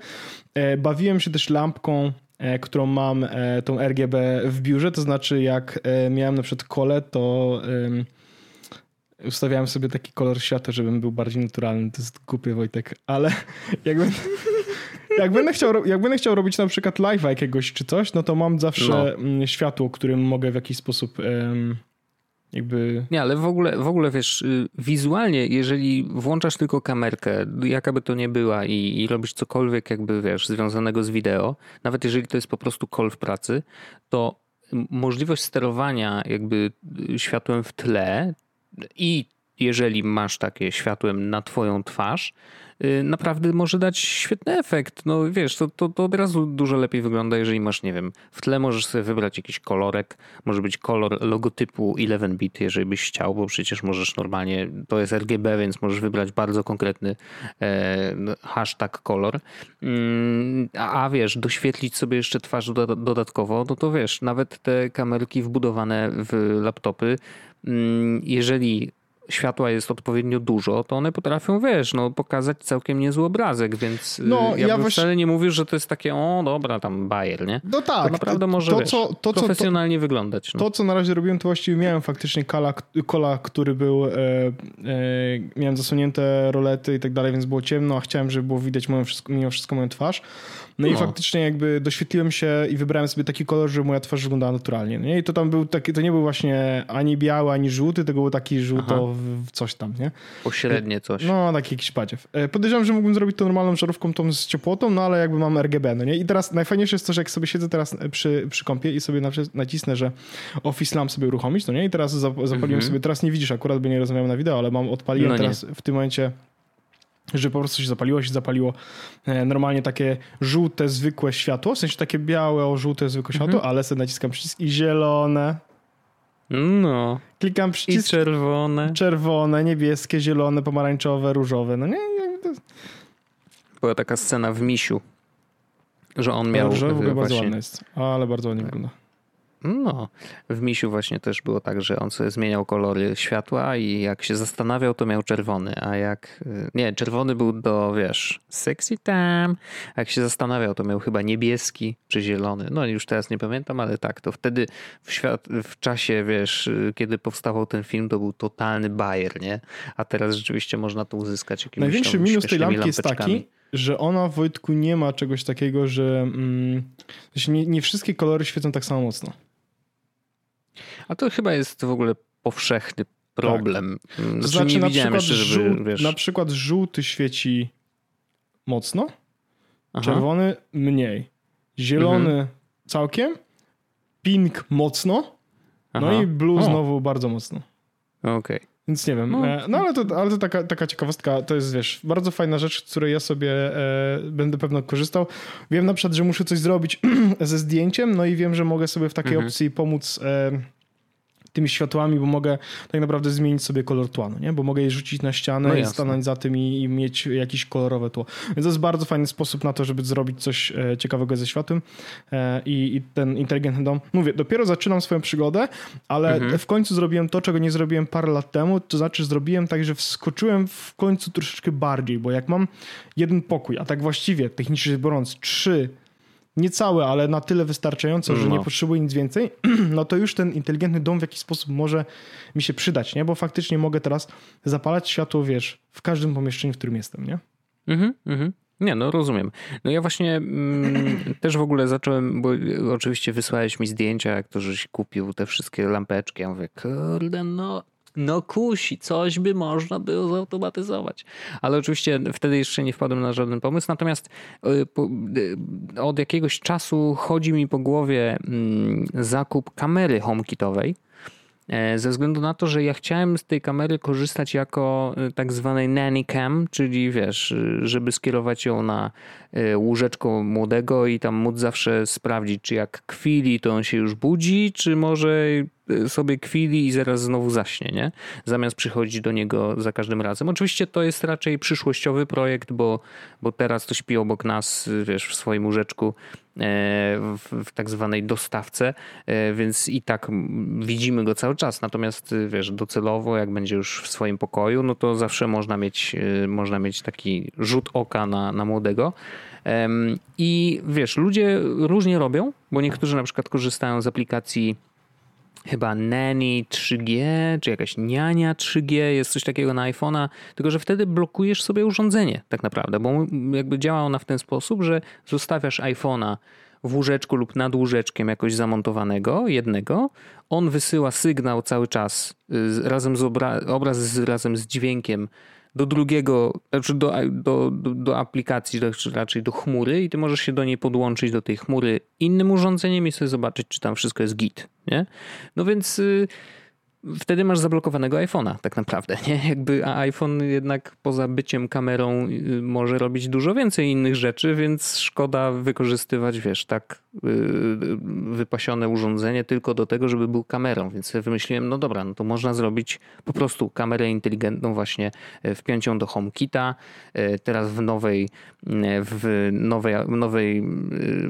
E, bawiłem się też lampką E, którą mam, e, tą RGB w biurze, to znaczy jak miałem na przykład kole, to ustawiałem sobie taki kolor światła, żebym był bardziej naturalny. To jest głupie Wojtek, ale jakby... Jak będę, chciał, jak będę chciał robić na przykład live'a jakiegoś czy coś, no to mam zawsze no. Mm, światło, którym mogę w jakiś sposób jakby... Nie, ale w ogóle, w ogóle wiesz, y, wizualnie, jeżeli włączasz tylko kamerkę, jaka by to nie była i, i robisz cokolwiek jakby, wiesz, związanego z wideo, nawet jeżeli to jest po prostu call w pracy, to możliwość sterowania jakby y, światłem w tle i jeżeli masz takie światłem na twoją twarz, Y, naprawdę może dać świetny efekt. No wiesz, to, to, to od razu dużo lepiej wygląda, jeżeli masz, nie wiem, w tle możesz sobie wybrać jakiś kolorek, może być kolor logotypu 11-bit, jeżeli byś chciał, bo przecież możesz normalnie, to jest RGB, więc możesz wybrać bardzo konkretny e, hashtag kolor. Mm, a, a wiesz, doświetlić sobie jeszcze twarz dodatkowo, no to wiesz, nawet te kamerki wbudowane w laptopy, mm, jeżeli światła jest odpowiednio dużo, to one potrafią, wiesz, no, pokazać całkiem niezły obrazek, więc y, no, ja, ja bym właśnie... wcale nie mówił, że to jest takie, o dobra, tam bajer, nie? No tak. To naprawdę może, to, wiesz, co, to, profesjonalnie to, wyglądać. No. To, co na razie robiłem, to właściwie miałem faktycznie kola, kola który był, e, e, miałem zasunięte rolety i tak dalej, więc było ciemno, a chciałem, żeby było widać moją, mimo wszystko moją twarz. No, no, i faktycznie jakby doświetliłem się i wybrałem sobie taki kolor, że moja twarz wyglądała naturalnie. Nie? I to tam był taki, to nie był właśnie ani biały, ani żółty, to był taki żółto w coś tam, nie? Pośrednie coś. No, taki jakiś padziew. E, podejrzewam, że mógłbym zrobić to normalną żarówką tą z ciepłotą, no ale jakby mam RGB, no nie? I teraz najfajniejsze jest to, że jak sobie siedzę teraz przy, przy kąpie i sobie nacisnę, że Office Lamp sobie uruchomić, no nie? I teraz zapaliłem mhm. sobie, teraz nie widzisz akurat, by nie rozmawiam na wideo, ale mam, odpaliłem no teraz w tym momencie że po prostu się zapaliło, się zapaliło e, normalnie takie żółte, zwykłe światło, w sensie takie białe, o żółte, zwykłe światło, mhm. ale sobie naciskam przycisk i zielone. No. Klikam przycisk. I czerwone. Czerwone, niebieskie, zielone, pomarańczowe, różowe. No nie, to... Była taka scena w Misiu, że on miał... Różowe w ogóle właśnie... bardzo ładne jest, ale bardzo ładnie wygląda. No, w Misiu właśnie też było tak, że on sobie zmieniał kolory światła i jak się zastanawiał, to miał czerwony, a jak... Y, nie, czerwony był do, wiesz, sexy time. A jak się zastanawiał, to miał chyba niebieski czy zielony. No już teraz nie pamiętam, ale tak, to wtedy w, świat, w czasie, wiesz, y, kiedy powstawał ten film, to był totalny bajer, nie? A teraz rzeczywiście można to uzyskać jakimiś Największy minus tej lampki jest taki, że ona w Wojtku nie ma czegoś takiego, że mm, nie, nie wszystkie kolory świecą tak samo mocno. A to chyba jest w ogóle powszechny problem. Tak. Znaczy, znaczy, nie na, przykład jeszcze, żeby, wiesz... na przykład żółty świeci mocno, Aha. czerwony mniej, zielony mhm. całkiem, pink mocno, no Aha. no i blue o. znowu bardzo mocno. Okej. Okay. Więc nie wiem. No, e, no ale to, ale to taka, taka ciekawostka, to jest wiesz, bardzo fajna rzecz, z której ja sobie e, będę pewno korzystał. Wiem na przykład, że muszę coś zrobić ze zdjęciem, no i wiem, że mogę sobie w takiej mhm. opcji pomóc. E, tymi światłami, bo mogę tak naprawdę zmienić sobie kolor tła, no nie? bo mogę je rzucić na ścianę no i stanąć za tym i, i, mieć jakieś kolorowe tło. Więc to jest bardzo fajny sposób na to, żeby zrobić coś e, ciekawego ze światłem e, i, i, ten inteligentny dom. Mówię, dopiero zaczynam swoją przygodę, ale mhm. w końcu zrobiłem to, czego nie zrobiłem parę lat temu, to znaczy zrobiłem tak, że wskoczyłem w końcu troszeczkę bardziej, bo jak mam jeden pokój, a tak właściwie technicznie biorąc trzy niecałe, ale na tyle wystarczająco, że no. nie potrzebuję nic więcej, no to już ten inteligentny dom w jakiś sposób może mi się przydać, nie? Bo faktycznie mogę teraz zapalać światło, wiesz, w każdym pomieszczeniu, w którym jestem, nie? Mhm, mhm. Nie, no rozumiem. No ja właśnie mm, też w ogóle zacząłem, bo oczywiście wysłałeś mi zdjęcia, jak to żeś kupił te wszystkie lampeczki. Ja mówię, kurde, no no kusi, coś by można było zautomatyzować. Ale oczywiście wtedy jeszcze nie wpadłem na żaden pomysł. Natomiast y, y, od jakiegoś czasu chodzi mi po głowie mm, zakup kamery HomeKitowej. E, ze względu na to, że ja chciałem z tej kamery korzystać jako y, tak zwanej nanny cam, czyli wiesz, żeby skierować ją na łóżeczko młodego i tam móc zawsze sprawdzić, czy jak kwili, to on się już budzi, czy może sobie kwili i zaraz znowu zaśnie, nie? Zamiast przychodzić do niego za każdym razem. Oczywiście to jest raczej przyszłościowy projekt, bo, bo teraz to śpi obok nas, wiesz, w swoim łóżeczku e, w, w tak zwanej dostawce, e, więc i tak widzimy go cały czas. Natomiast wiesz, docelowo, jak będzie już w swoim pokoju, no to zawsze można mieć, e, można mieć taki rzut oka na, na młodego. I wiesz, ludzie różnie robią, bo niektórzy na przykład korzystają z aplikacji chyba Nanny 3G, czy jakaś niania 3G, jest coś takiego na iPhone'a, tylko że wtedy blokujesz sobie urządzenie tak naprawdę, bo jakby działa ona w ten sposób, że zostawiasz iPhone'a w łóżeczku lub nad łóżeczkiem jakoś zamontowanego, jednego, on wysyła sygnał cały czas y, razem z obra obraz z, razem z dźwiękiem do drugiego, znaczy do, do, do, do aplikacji, czy raczej do chmury i ty możesz się do niej podłączyć do tej chmury innym urządzeniem i sobie zobaczyć, czy tam wszystko jest git, nie? No więc y, wtedy masz zablokowanego iPhone'a tak naprawdę, nie? Jakby a iPhone jednak poza byciem kamerą y, może robić dużo więcej innych rzeczy, więc szkoda wykorzystywać, wiesz, tak wypasione urządzenie tylko do tego, żeby był kamerą, więc wymyśliłem, no dobra, no to można zrobić po prostu kamerę inteligentną właśnie e, wpiąć ją do HomeKita, e, teraz w nowej w nowej, nowej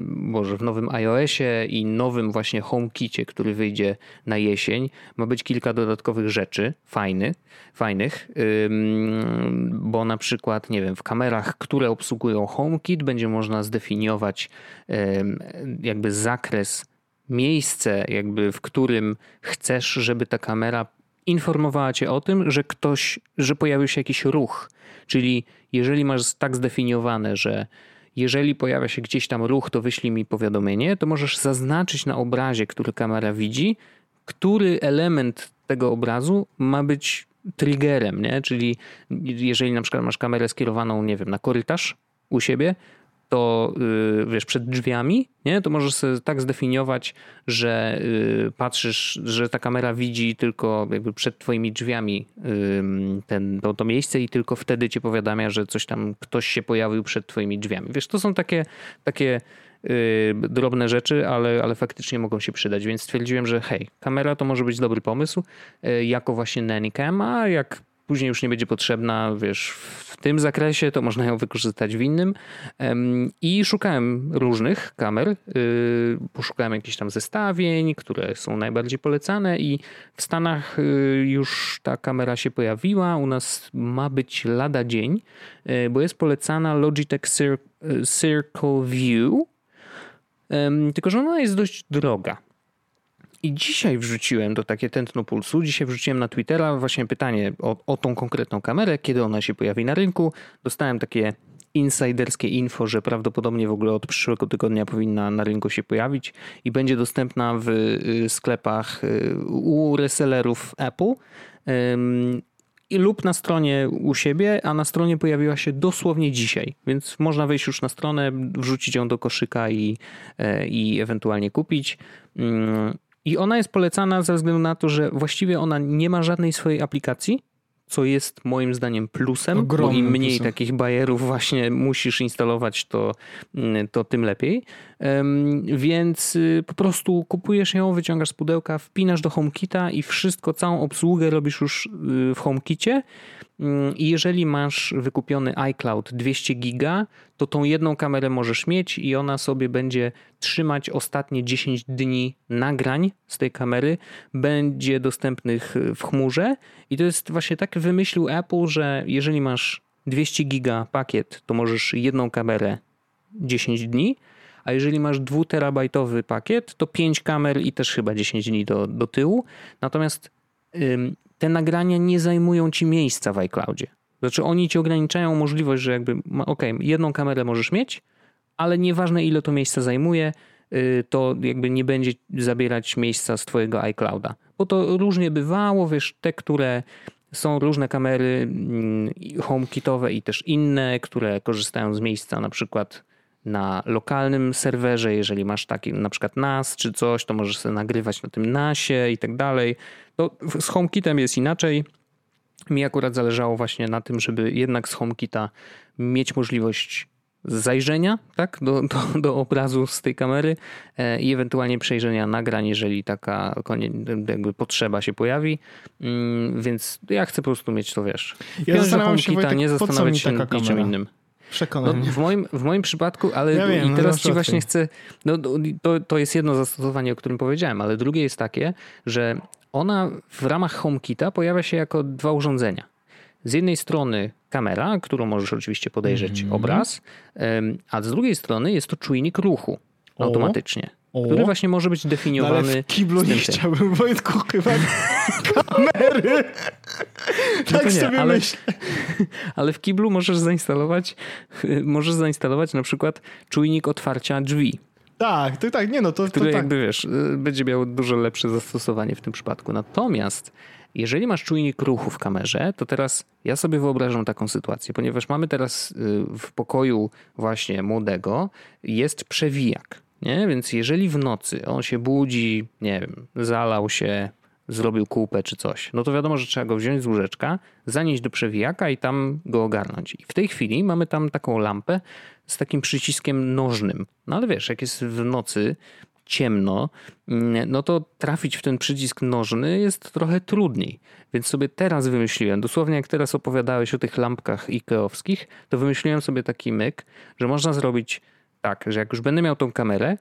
może w nowym iOSie i nowym właśnie HomeKicie, który wyjdzie na jesień, ma być kilka dodatkowych rzeczy fajnych, fajnych, bo na przykład, nie wiem, w kamerach, które obsługują HomeKit, będzie można zdefiniować jakby zakres, miejsce, jakby w którym chcesz, żeby ta kamera informowała cię o tym, że ktoś, że pojawił się jakiś ruch. Czyli jeżeli masz tak zdefiniowane, że jeżeli pojawia się gdzieś tam ruch, to wyślij mi powiadomienie, to możesz zaznaczyć na obrazie, który kamera widzi, który element tego obrazu ma być triggerem, nie? Czyli jeżeli na przykład masz kamerę skierowaną, nie wiem, na korytarz u siebie, to yy, wiesz, przed drzwiami, nie? To możesz sobie tak zdefiniować, że yy, patrzysz, że ta kamera widzi tylko jakby przed twoimi drzwiami ten, to, to miejsce i tylko wtedy cię powiadamia, że coś tam, ktoś się pojawił przed twoimi drzwiami. Wiesz, to są takie, takie Y, drobne rzeczy, ale, ale faktycznie mogą się przydać, więc stwierdziłem, że hej, kamera to może być dobry pomysł y, jako właśnie nanny cam, a jak później już nie będzie potrzebna, wiesz, w tym zakresie, to można ją wykorzystać w innym. I szukałem różnych kamer, y, poszukałem jakichś tam zestawień, które są najbardziej polecane i w Stanach już ta kamera się pojawiła, u nas ma być lada dzień, bo jest polecana Logitech Circle View, tylko, że ona jest dość droga. I dzisiaj wrzuciłem do takie tętno pulsu, dzisiaj wrzuciłem na Twittera właśnie pytanie o, o tą konkretną kamerę, kiedy ona się pojawi na rynku. Dostałem takie insiderskie info, że prawdopodobnie w ogóle od przyszłego tygodnia powinna na rynku się pojawić i będzie dostępna w y, sklepach y, u resellerów Apple lub na stronie u siebie, a na stronie pojawiła się dosłownie dzisiaj, więc można wejść już na stronę, wrzucić ją do koszyka i, e, i ewentualnie kupić. I ona jest polecana ze względu na to, że właściwie ona nie ma żadnej swojej aplikacji, co jest moim zdaniem plusem, Ogromnym bo im mniej plusem. takich bajerów właśnie musisz instalować, to, mm, to tym lepiej. Więc y, po prostu kupujesz ją, wyciągasz z pudełka, wpinasz do HomeKita i wszystko, całą obsługę robisz już y, w HomeKicie. Mm, I jeżeli masz wykupiony iCloud 200 giga, to tą jedną kamerę możesz mieć i ona sobie będzie trzymać ostatnie 10 dni nagrań z tej kamery, będzie dostępnych w chmurze. I to jest właśnie tak wymyślił Apple, że jeżeli masz 200 giga pakiet, to możesz jedną kamerę 10 dni, a jeżeli masz 2 terabajtowy pakiet, to 5 kamer i też chyba 10 dni do, do tyłu. Natomiast te nagrania nie zajmują ci miejsca w iCloudzie. Znaczy oni ci ograniczają możliwość, że jakby, ok, jedną kamerę możesz mieć, ale nieważne ile to miejsca zajmuje, y, to jakby nie będzie zabierać miejsca z twojego iClouda. Bo to różnie bywało, wiesz, te, które są różne kamery mm, HomeKitowe i też inne, które korzystają z miejsca na przykład na lokalnym serwerze, jeżeli masz taki na przykład NAS czy coś, to możesz sobie nagrywać na tym NASie i tak dalej. To z HomeKitem jest inaczej. Mi akurat zależało właśnie na tym, żeby jednak z HomeKita mieć możliwość zajrzenia tak, do, do, do obrazu z tej kamery e, i ewentualnie przejrzenia nagrań, jeżeli taka jakby potrzeba się pojawi. Mm, więc ja chcę po prostu mieć to, wiesz. Ja zastanawiam się, Wojtek, nie zastanawiać się nad niczym innym. Przekonaj no, w, moim, w moim przypadku, ale ja wiem, i no teraz no, ci właśnie chcę. No, to, to jest jedno zastosowanie, o którym powiedziałem, ale drugie jest takie, że ona w ramach HomeKita pojawia się jako dwa urządzenia. Z jednej strony kamera, którą możesz oczywiście podejrzeć mm -hmm. obraz, a z drugiej strony jest to czujnik ruchu automatycznie. O. Który właśnie może być definiowany. No ale w kiblu nie chciałbym, Wojtku, chyba kamery. tak nie, sobie ale, myślę. Ale w kiblu możesz zainstalować, możesz zainstalować na przykład czujnik otwarcia drzwi. Tak, to tak, nie no, to, Który to tak. jakby wiesz, będzie miał dużo lepsze zastosowanie w tym przypadku. Natomiast jeżeli masz czujnik ruchu w kamerze, to teraz ja sobie wyobrażam taką sytuację, ponieważ mamy teraz y, w pokoju właśnie młodego jest przewijak. Nie? Więc jeżeli w nocy on się budzi, nie wiem, zalał się, zrobił kółpę czy coś, no to wiadomo, że trzeba go wziąć z łóżeczka, zanieść do przewijaka i tam go ogarnąć. I w tej chwili mamy tam taką lampę z takim przyciskiem nożnym. No ale wiesz, jak jest w nocy, ciemno, mm, no to trafić w ten przycisk nożny jest trochę trudniej. Więc sobie teraz wymyśliłem, dosłownie jak teraz opowiadałeś o tych lampkach ikeowskich, to wymyśliłem sobie taki myk, że można zrobić tak, że jak już będę miał tą kamerę,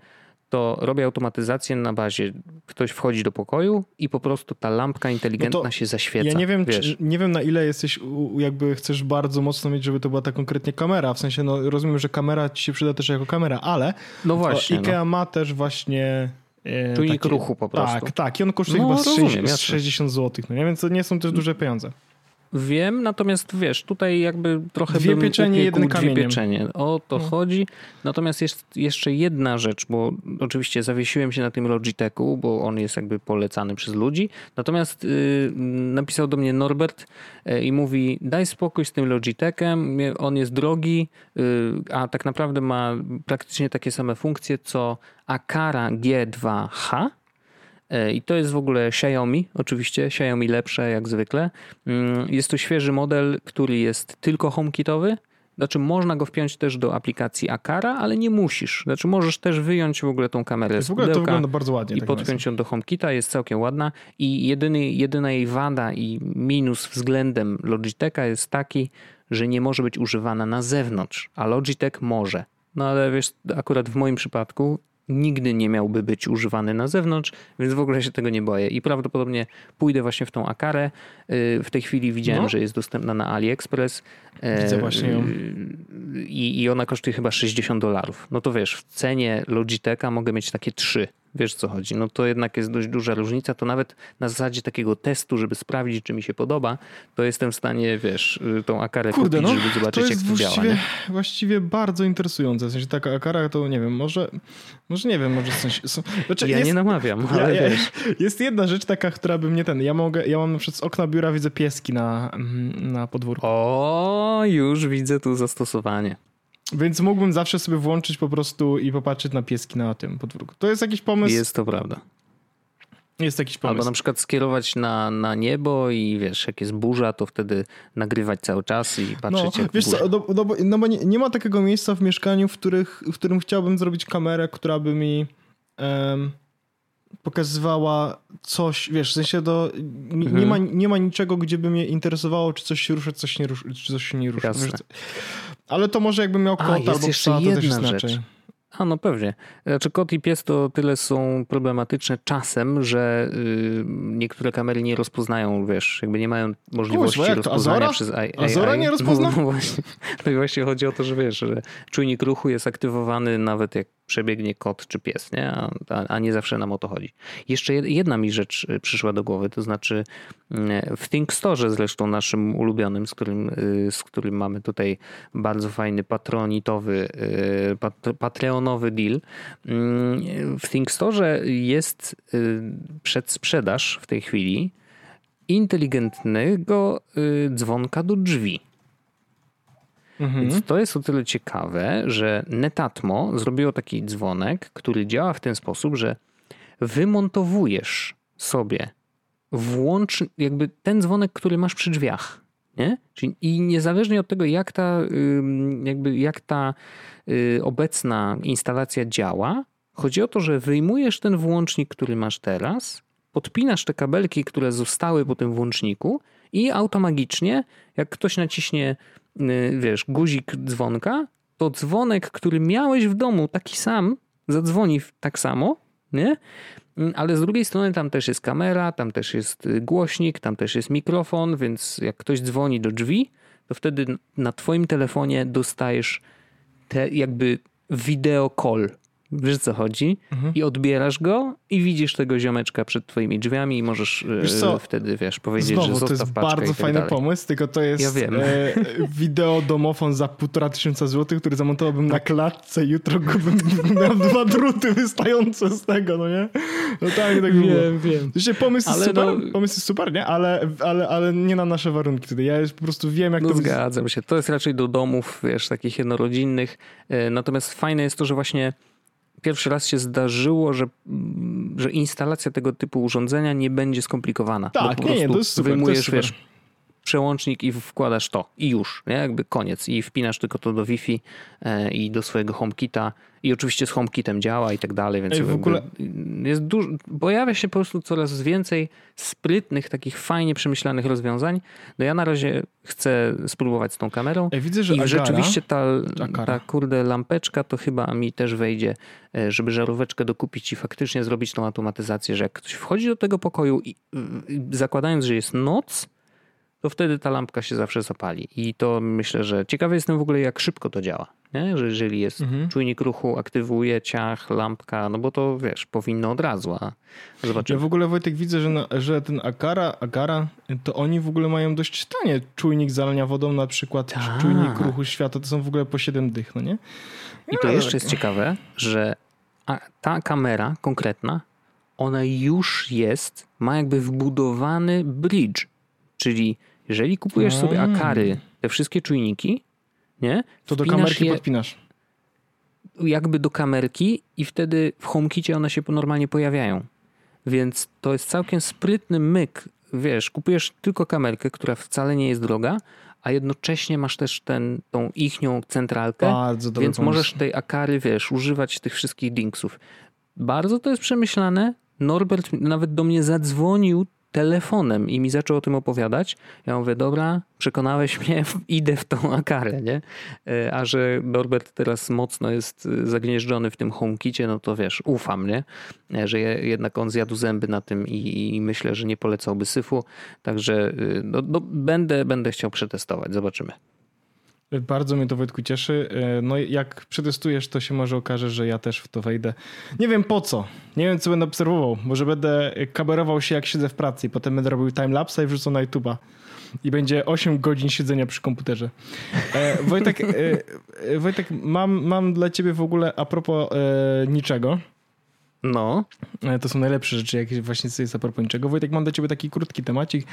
to robię automatyzację na bazie, ktoś wchodzi do pokoju i po prostu ta lampka inteligentna no się zaświeca. Ja nie wiem, czy, nie wiem na ile jesteś, jakby chcesz bardzo mocno mieć, żeby to była ta konkretnie kamera. W sensie, no rozumiem, że kamera ci się przyda też jako kamera, ale no właśnie, Ikea no. ma też właśnie e, Czujnik ruchu po prostu. Tak, tak. I on kosztuje no, chyba rozumiem, 60, 60 zł, no nie? więc to nie są też duże pieniądze. Wiem, natomiast wiesz, tutaj jakby trochę dwie pieczenie, jeden. Dwie pieczenie. O to no. chodzi. Natomiast jest jeszcze jedna rzecz, bo oczywiście zawiesiłem się na tym Logitechu, bo on jest jakby polecany przez ludzi. Natomiast yy, napisał do mnie Norbert yy, i mówi daj spokój z tym Logitechem, on jest drogi, yy, a tak naprawdę ma praktycznie takie same funkcje co Akara G2H E, I to jest w ogóle Xiaomi, oczywiście, Xiaomi lepsze jak zwykle. Mm, jest to świeży model, który jest tylko HomeKitowy. Znaczy można go wpiąć też do aplikacji Akara, ale nie musisz. Znaczy możesz też wyjąć w ogóle tą kamerę z ogóle to wygląda bardzo ładnie. I tak podpiąć ją do HomeKita, jest całkiem ładna. I jedyny, jedyna jej wada i minus względem Logitecha jest taki, że nie może być używana na zewnątrz, a Logitech może. No ale wiesz, akurat w moim przypadku nigdy nie miałby być używany na zewnątrz, więc w ogóle się tego nie boję. I prawdopodobnie pójdę właśnie w tą Akarę. Y, w tej chwili widziałem, no. że jest dostępna na AliExpress. Widzę właśnie ją. I, I ona kosztuje chyba 60 dolarów. No to wiesz, w cenie Logitecha mogę mieć takie trzy. Wiesz co chodzi? No to jednak jest dość duża różnica. To nawet na zasadzie takiego testu, żeby sprawdzić, czy mi się podoba, to jestem w stanie, wiesz, tą akarę Kurde, kupić, no, żeby zobaczyć, to jak to właściwie, działa. Nie? Właściwie bardzo interesujące. W sensie taka akara to nie wiem, może, może nie wiem, może w sensie. Znaczy ja jest, nie namawiam, ale ja, wiesz. Jest jedna rzecz taka, która by mnie ten. Ja mogę, ja mam przez okna biura widzę pieski na, na podwórku. O, już widzę tu zastosowanie. Więc mógłbym zawsze sobie włączyć po prostu i popatrzeć na pieski na tym podwórku. To jest jakiś pomysł. Jest to prawda. Jest jakiś pomysł. Albo na przykład skierować na, na niebo i wiesz, jak jest burza, to wtedy nagrywać cały czas i patrzeć no, jak wiesz co, no, no, bo, no bo nie, nie, ma takiego miejsca w mieszkaniu, w, których, w którym chciałbym zrobić kamerę, która by mi um, pokazywała coś, wiesz, w sensie do, mhm. nie, ma, nie ma niczego, gdzie by mnie interesowało, czy coś się rusza, czy coś nie rusza. Czy coś się nie rusza. Wiesz, ale to może jakbym miał kota albo psa, to też jest rzecz. A no pewnie. Znaczy kot i pies to tyle są problematyczne czasem, że yy, niektóre kamery nie rozpoznają, wiesz, jakby nie mają możliwości rozpoznania Azora? przez AI. Azora nie rozpozna? No, no właśnie, no właśnie chodzi o to, że wiesz, że czujnik ruchu jest aktywowany nawet jak przebiegnie kot czy pies, nie? A, a, nie zawsze nam o to chodzi. Jeszcze jedna mi rzecz y, przyszła do głowy, to znaczy mm, w Think Store zresztą naszym ulubionym, z którym, y, z którym mamy tutaj bardzo fajny patronitowy, y, patreonowy deal. Mm, w Think Store jest przedsprzedaż w tej chwili inteligentnego dzwonka do drzwi. Mhm. Więc to jest o tyle ciekawe, że Netatmo zrobiło taki dzwonek, który działa w ten sposób, że wymontowujesz sobie włącz jakby ten dzwonek, który masz przy drzwiach. Nie? Czyli, I niezależnie od tego, jak ta, jakby jak ta y, obecna instalacja działa, chodzi o to, że wyjmujesz ten włącznik, który masz teraz, podpinasz te kabelki, które zostały po tym włączniku i automagicznie, jak ktoś naciśnie wiesz, guzik dzwonka, to dzwonek, który miałeś w domu, taki sam, zadzwoni tak samo, nie? Mm, ale z drugiej strony tam też jest kamera, tam też jest y, głośnik, tam też jest mikrofon, więc jak ktoś dzwoni do drzwi, to wtedy na twoim telefonie dostajesz te jakby video call, wiesz co chodzi, mhm. i odbierasz go i widzisz tego ziomeczka przed twoimi drzwiami i możesz e, wiesz wtedy, wiesz, powiedzieć, Znowu, że to jest bardzo tak fajny dalej. pomysł, tylko to jest ja wiem. E, wideo domofon za półtora tysiąca złotych, który zamontowałbym na tak. klatce jutro go bym miał dwa druty wystające z tego, no nie? No tak, tak Wiem, wiem. Zresztą pomysł ale jest super, no... pomysł jest super, nie? Ale, ale, ale nie na nasze warunki tutaj. Ja po prostu wiem, jak no to... zgadzam się. To jest raczej do domów, wiesz, takich jednorodzinnych. E, natomiast fajne jest to, że właśnie pierwszy raz się zdarzyło, że, że instalacja tego typu urządzenia nie będzie skomplikowana. Tak, nie, nie, to jest super, wyjmujesz, to jest super. wiesz, przełącznik i wkładasz to i już, nie? jakby koniec i wpinasz tylko to do Wi-Fi e, i do swojego HomeKita i oczywiście z HomeKitem działa i tak dalej, więc Ej, w ogóle jest dużo, pojawia się po prostu coraz więcej sprytnych, takich fajnie przemyślanych rozwiązań. No ja na razie chcę spróbować z tą kamerą Ej, widzę, że i Agara, rzeczywiście ta, Agara. ta kurde lampeczka to chyba mi też wejdzie, e, żeby żaróweczkę dokupić i faktycznie zrobić tą automatyzację, że jak ktoś wchodzi do tego pokoju i zakładając, że jest noc, to wtedy ta lampka się zawsze zapali. I to myślę, że ciekawy jestem w ogóle, jak szybko to działa. Nie? Że jeżeli jest Mhm. czujnik ruchu, aktywuje ciach, lampka, no bo to wiesz, powinno od razu, a Ja zobaczymy. w ogóle Wojtek widzę, że, na, że ten Agara, Agara, to oni w ogóle mają dość tanie czujnik zalania wodą, na przykład Tak. czujnik ruchu światła, to są w ogóle po 7 dych, no nie? I to jeszcze jest ciekawe, że ta kamera konkretna, ona już jest, ma jakby wbudowany bridge. Czyli jeżeli kupujesz sobie Mm. Akary, te wszystkie czujniki, nie? To do kamerki je podpinasz. jakby do kamerki i wtedy w HomeKicie one się normalnie pojawiają. Więc to jest całkiem sprytny myk. Wiesz, kupujesz tylko kamerkę, która wcale nie jest droga, a jednocześnie masz też ten, tą ichnią centralkę, Bardzo więc pomysł. możesz tej Akary, wiesz, używać tych wszystkich dingsów. Bardzo to jest przemyślane. Norbert nawet do mnie zadzwonił telefonem i mi zaczął o tym opowiadać. Ja mówię, dobra, przekonałeś mnie, idę w tą Akarę, nie? E, A że Norbert teraz mocno jest e, zagnieżdżony w tym HomeKicie, no to wiesz, ufam, nie? E, Że je- jednak on zjadł zęby na tym i, i myślę, że nie polecałby syfu. Także no, no, będę, będę chciał przetestować, zobaczymy. Bardzo mnie to Wojtku cieszy. E, No jak przetestujesz, to się może okaże, że ja też w to wejdę. Nie wiem po co. Nie wiem, co będę obserwował. Może będę kamerował się, jak siedzę w pracy i potem będę robił timelapse i wrzucał na YouTube'a. I będzie 8 godzin siedzenia przy komputerze. E, Wojtek, e, e, Wojtek mam, mam dla ciebie w ogóle a propos e, niczego. No, E, To są najlepsze rzeczy, jak właśnie jest a propos niczego. Wojtek, mam dla ciebie taki krótki temacik.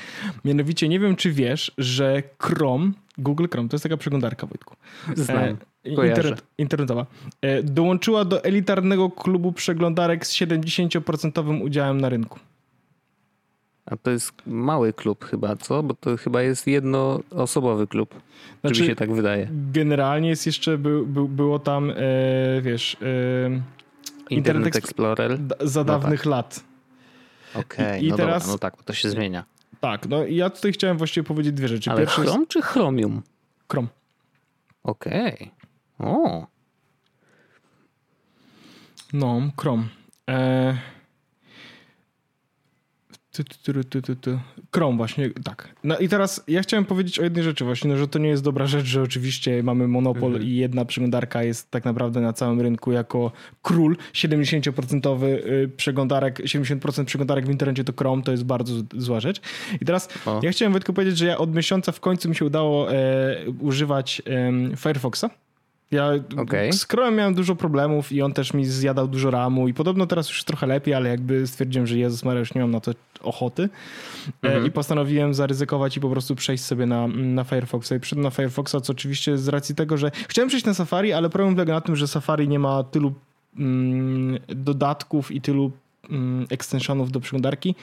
Mianowicie, nie wiem, czy wiesz, że Chrome, Google Chrome, to jest taka przeglądarka, Wojtku. znam. E, internet, internetowa. E, dołączyła do elitarnego klubu przeglądarek z 70% udziałem na rynku. A to jest mały klub chyba, co? Bo to chyba jest jednoosobowy klub. Znaczy, Znaczy, mi się tak wydaje. Generalnie jest jeszcze, był, był, było tam, e, wiesz, e, Internet, Exp- Explorer. da, za No dawnych lat. Okej, I no teraz- dobra, no tak, bo to się zmienia. Tak, no i ja tutaj chciałem właściwie powiedzieć dwie rzeczy. Ale Pierwszy jest Chrome czy Chromium? Chrome. Okej. O, No, Chrome. E... Ty, ty, ty, ty, ty. Chrome właśnie, tak. No i teraz ja chciałem powiedzieć o jednej rzeczy właśnie, no, że to nie jest dobra rzecz, że oczywiście mamy monopol Mhm. i jedna przeglądarka jest tak naprawdę na całym rynku jako król. 70% y, przeglądarek, 70% przeglądarek w internecie to Chrome, to jest bardzo zła rzecz. I teraz O. ja chciałem Wojtku powiedzieć, że ja od miesiąca w końcu mi się udało e, używać em, Firefoxa. Ja Okej. z Chrome miałem dużo problemów i on też mi zjadał dużo ramu i podobno teraz już trochę lepiej, ale jakby stwierdziłem, że Jezus Maria, już nie mam na to ochoty e, Mhm. i postanowiłem zaryzykować i po prostu przejść sobie na, na Firefoxa i przyszedłem na Firefoxa, co oczywiście z racji tego, że chciałem przejść na Safari, ale problem polega na tym, że Safari nie ma tylu mm, dodatków i tylu mm, extensionów do przeglądarki,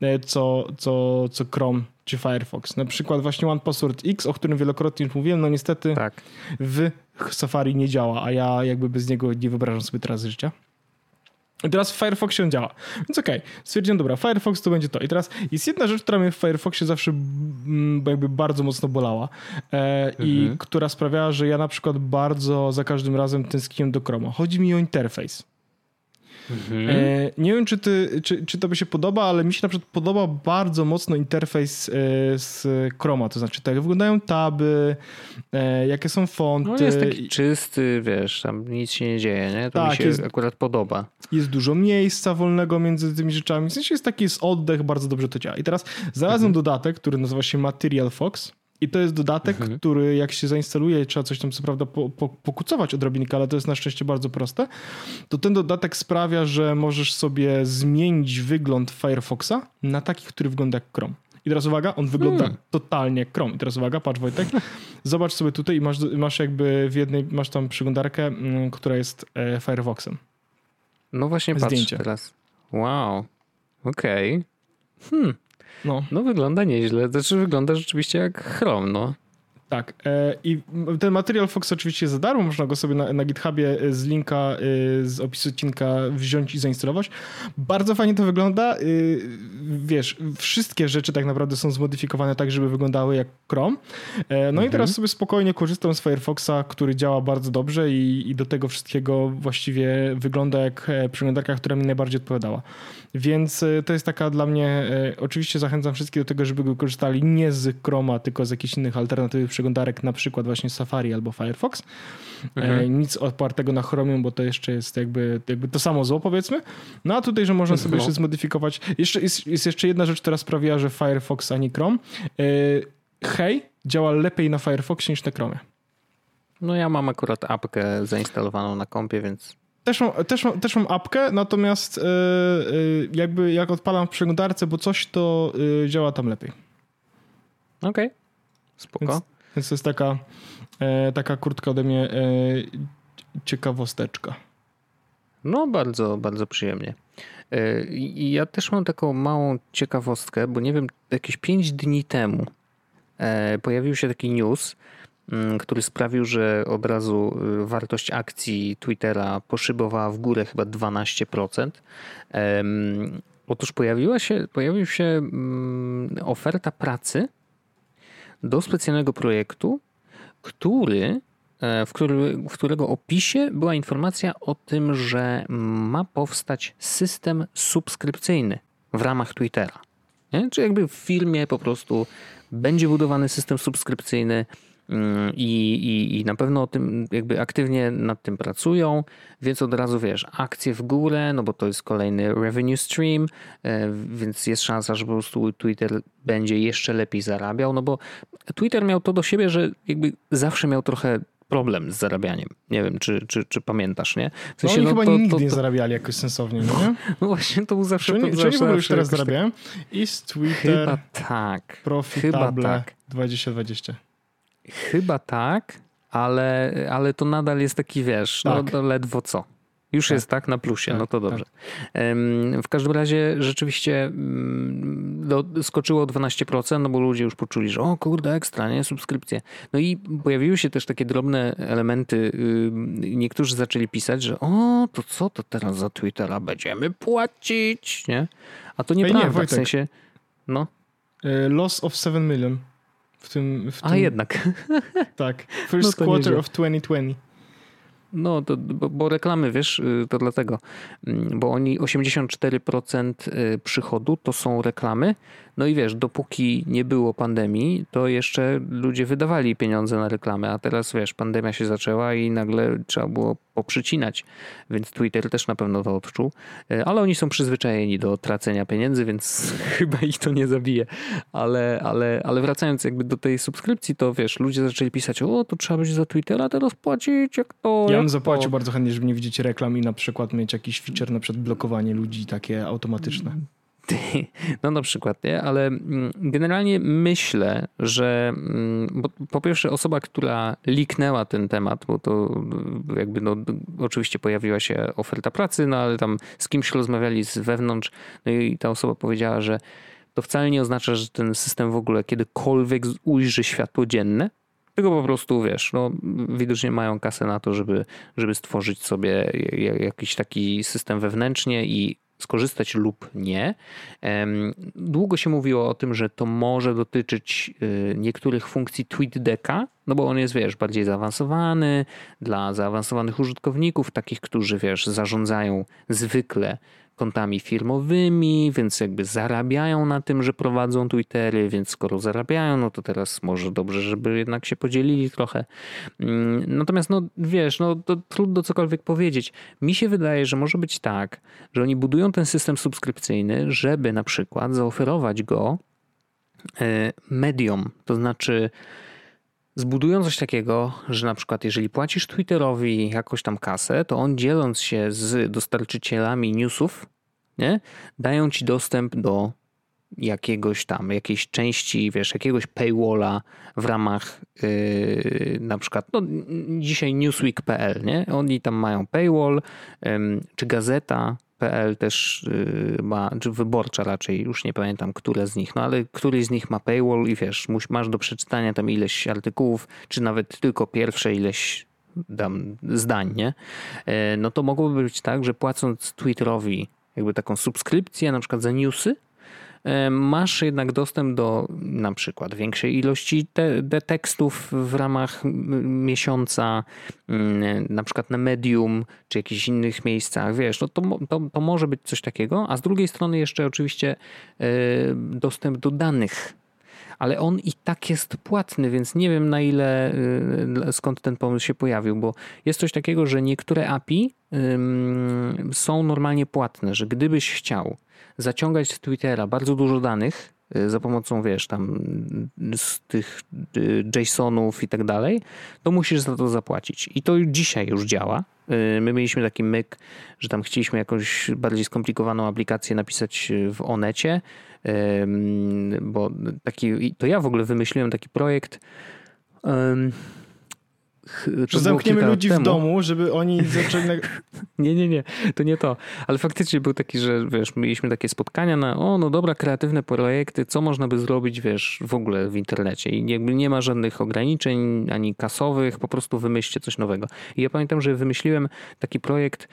e, co, co, co Chrome czy Firefox. Na przykład właśnie One Password X, o którym wielokrotnie już mówiłem, no niestety tak. w Safari nie działa, a ja jakby bez niego nie wyobrażam sobie teraz życia. I teraz w Firefoxie on działa. Więc okej, stwierdziłem, dobra, Firefox to będzie to. I teraz jest jedna rzecz, która mnie w Firefoxie zawsze mm, jakby bardzo mocno bolała e, i Mhm. która sprawiała, że ja na przykład bardzo za każdym razem tęskniłem do Chroma. Chodzi mi o interfejs. Mhm. E, nie wiem, czy, ty, czy, czy tobie się podoba, ale mi się na przykład podoba bardzo mocno interfejs e, z Chroma, to znaczy tak jak wyglądają taby, e, jakie są fonty. No jest taki czysty, wiesz, tam nic się nie dzieje, nie? To mi Tak, się jest- akurat podoba. jest dużo miejsca wolnego między tymi rzeczami. W sensie jest taki jest oddech, bardzo dobrze to działa. I teraz znalazłem dodatek, który nazywa się Material Fox. I to jest dodatek, Mhm. który jak się zainstaluje, trzeba coś tam co prawda po, po, pokucować odrobinkę, ale to jest na szczęście bardzo proste. To ten dodatek sprawia, że możesz sobie zmienić wygląd Firefoxa na taki, który wygląda jak Chrome. I teraz uwaga, on wygląda Hmm. totalnie jak Chrome. I teraz uwaga, patrz Wojtek, zobacz sobie tutaj i masz, masz jakby w jednej, masz tam przeglądarkę, mm, która jest e, Firefoxem. No właśnie zdjęcie. patrzę teraz. Wow. Okej. Okay. Hmm. No. no wygląda nieźle. Znaczy wygląda rzeczywiście jak Chrome, no. Tak. E, I ten materiał Fox oczywiście za darmo. Można go sobie na, na GitHubie e, z linka, e, z opisu odcinka wziąć i zainstalować. Bardzo fajnie to wygląda. Wiesz, wszystkie rzeczy tak naprawdę są zmodyfikowane tak, żeby wyglądały jak Chrome. No mhm. i teraz sobie spokojnie korzystam z Firefoxa, który działa bardzo dobrze i, i do tego wszystkiego właściwie wygląda jak przeglądarka, która mi najbardziej odpowiadała. Więc to jest taka dla mnie, oczywiście zachęcam wszystkich do tego, żeby go korzystali nie z Chroma, tylko z jakichś innych alternatyw przeglądarek, na przykład właśnie Safari albo Firefox. E, mhm. Nic opartego na Chromium, bo to jeszcze jest jakby, jakby to samo zło powiedzmy. No a tutaj, że można sobie jeszcze zmodyfikować. Jeszcze, jest, jest jeszcze jedna rzecz, która sprawiła, że Firefox, a nie Chrome. E, Hej działa lepiej na Firefoxie niż na Chromie. No ja mam akurat apkę zainstalowaną na kompie, więc też mam, też, mam, też mam apkę, natomiast yy, jakby jak odpalam w przeglądarce, bo coś to yy, działa tam lepiej. Okej, okay. spoko. Więc więc to jest taka, e, taka kurtka ode mnie e, ciekawosteczka. No, bardzo, bardzo przyjemnie. E, ja też mam taką małą ciekawostkę, bo nie wiem, jakieś 5 dni temu pojawił się taki news, mm, który sprawił, że od razu y, wartość akcji Twittera poszybowała w górę chyba 12%. Otóż pojawiła się, pojawił się mm, oferta pracy do specjalnego projektu, który, e, w, który, w którego opisie była informacja o tym, że ma powstać system subskrypcyjny w ramach Twittera. Czy jakby w firmie po prostu będzie budowany system subskrypcyjny, I, i, I na pewno o tym jakby aktywnie nad tym pracują, więc od razu wiesz, akcje w górę, no bo to jest kolejny revenue stream, e, więc jest szansa, że po prostu Twitter będzie jeszcze lepiej zarabiał, no bo Twitter miał to do siebie, że jakby zawsze miał trochę problem z zarabianiem. Nie wiem, czy, czy, czy pamiętasz, nie? W sensie, no oni no, chyba to, nigdy to, to, nie zarabiali jakoś sensownie, no, nie? No właśnie, to był zawsze... Czy, to, czy zawsze, oni już teraz tak- zarabiają? Ist Twitter chyba tak. Profitable chyba tak. 2020. Chyba tak, ale, ale to nadal jest taki, wiesz, no, tak. no ledwo co. Już tak. jest tak na plusie, tak, no to dobrze. Tak. W każdym razie rzeczywiście do, mm, skoczyło o 12%, no bo ludzie już poczuli, że o kurde, ekstra, nie, subskrypcje. No i pojawiły się też takie drobne elementy. Niektórzy zaczęli pisać, że o, to co to teraz za Twittera będziemy płacić, nie? A to nieprawda, nie, w sensie, no. E, loss of 7 million. W tym, w A tym... jednak. Tak. First no quarter of 2020. No, to, bo, bo, reklamy, wiesz, y, to dlatego, mm, bo oni 84% y, przychodu to są reklamy. No i wiesz, dopóki nie było pandemii, to jeszcze ludzie wydawali pieniądze na reklamę, a teraz wiesz, pandemia się zaczęła i nagle trzeba było poprzycinać, więc Twitter też na pewno to odczuł, y, ale oni są przyzwyczajeni do tracenia pieniędzy, więc chyba ich to nie zabije. Ale, ale, ale wracając jakby do tej subskrypcji, to wiesz, ludzie zaczęli pisać, o, to trzeba będzie za Twittera teraz płacić, jak to, ja bym zapłacił bardzo chętnie, żeby nie widzieć reklam i na przykład mieć jakiś feature na przykład blokowanie ludzi takie automatyczne. No na przykład, nie? Ale mm, generalnie myślę, że mm, bo po pierwsze osoba, która liknęła ten temat, bo to jakby no oczywiście pojawiła się oferta pracy, no ale tam z kimś rozmawiali z wewnątrz, no i ta osoba powiedziała, że to wcale nie oznacza, że ten system w ogóle kiedykolwiek ujrzy światło dzienne, tylko po prostu, wiesz, no, widocznie mają kasę na to, żeby, żeby stworzyć sobie jakiś taki system wewnętrznie i skorzystać lub nie. Długo się mówiło o tym, że to może dotyczyć y, niektórych funkcji TweetDecka, no bo on jest, wiesz, bardziej zaawansowany dla zaawansowanych użytkowników, takich, którzy, wiesz, zarządzają zwykle kontami firmowymi, więc jakby zarabiają na tym, że prowadzą Twittery, więc skoro zarabiają, no to teraz może dobrze, żeby jednak się podzielili trochę. Mm, natomiast no wiesz, no to trudno cokolwiek powiedzieć. Mi się wydaje, że może być tak, że oni budują ten system subskrypcyjny, żeby na przykład zaoferować go e, medium, to znaczy zbudują coś takiego, że na przykład jeżeli płacisz Twitterowi jakąś tam kasę, to on dzieląc się z dostarczycielami newsów, nie, dają ci dostęp do jakiegoś tam, jakiejś części, wiesz, jakiegoś paywalla w ramach yy, na przykład, no dzisiaj newsweek.pl, nie? Oni tam mają paywall, yy, czy gazeta.pl też y, ma, czy wyborcza raczej, już nie pamiętam, które z nich, no ale któryś z nich ma paywall i wiesz, masz do przeczytania tam ileś artykułów, czy nawet tylko pierwsze ileś dam zdań, nie? E, no to mogłoby być tak, że płacąc Twitterowi jakby taką subskrypcję na przykład za newsy, masz jednak dostęp do na przykład większej ilości te, te tekstów w ramach miesiąca, mm, na przykład na Medium czy jakichś innych miejscach, wiesz, no to, to, to może być coś takiego, a z drugiej strony jeszcze oczywiście e, dostęp do danych. Ale on i tak jest płatny, więc nie wiem na ile, y, skąd ten pomysł się pojawił, bo jest coś takiego, że niektóre API są normalnie płatne, że gdybyś chciał zaciągać z Twittera bardzo dużo danych, y, za pomocą, wiesz, tam z tych y, JSONów i tak dalej, to musisz za to zapłacić. I to dzisiaj już działa. My mieliśmy taki myk, że tam chcieliśmy jakąś bardziej skomplikowaną aplikację napisać w Onecie bo taki, to ja w ogóle wymyśliłem taki projekt. Że zamkniemy ludzi temu. w domu, żeby oni zaczęli. nie, nie, nie, to nie to. Ale faktycznie był taki, że wiesz, mieliśmy takie spotkania na, o, no dobra, kreatywne projekty, co można by zrobić, wiesz, w ogóle w internecie. I jakby nie ma żadnych ograniczeń ani kasowych, po prostu wymyślcie coś nowego. I ja pamiętam, że wymyśliłem taki projekt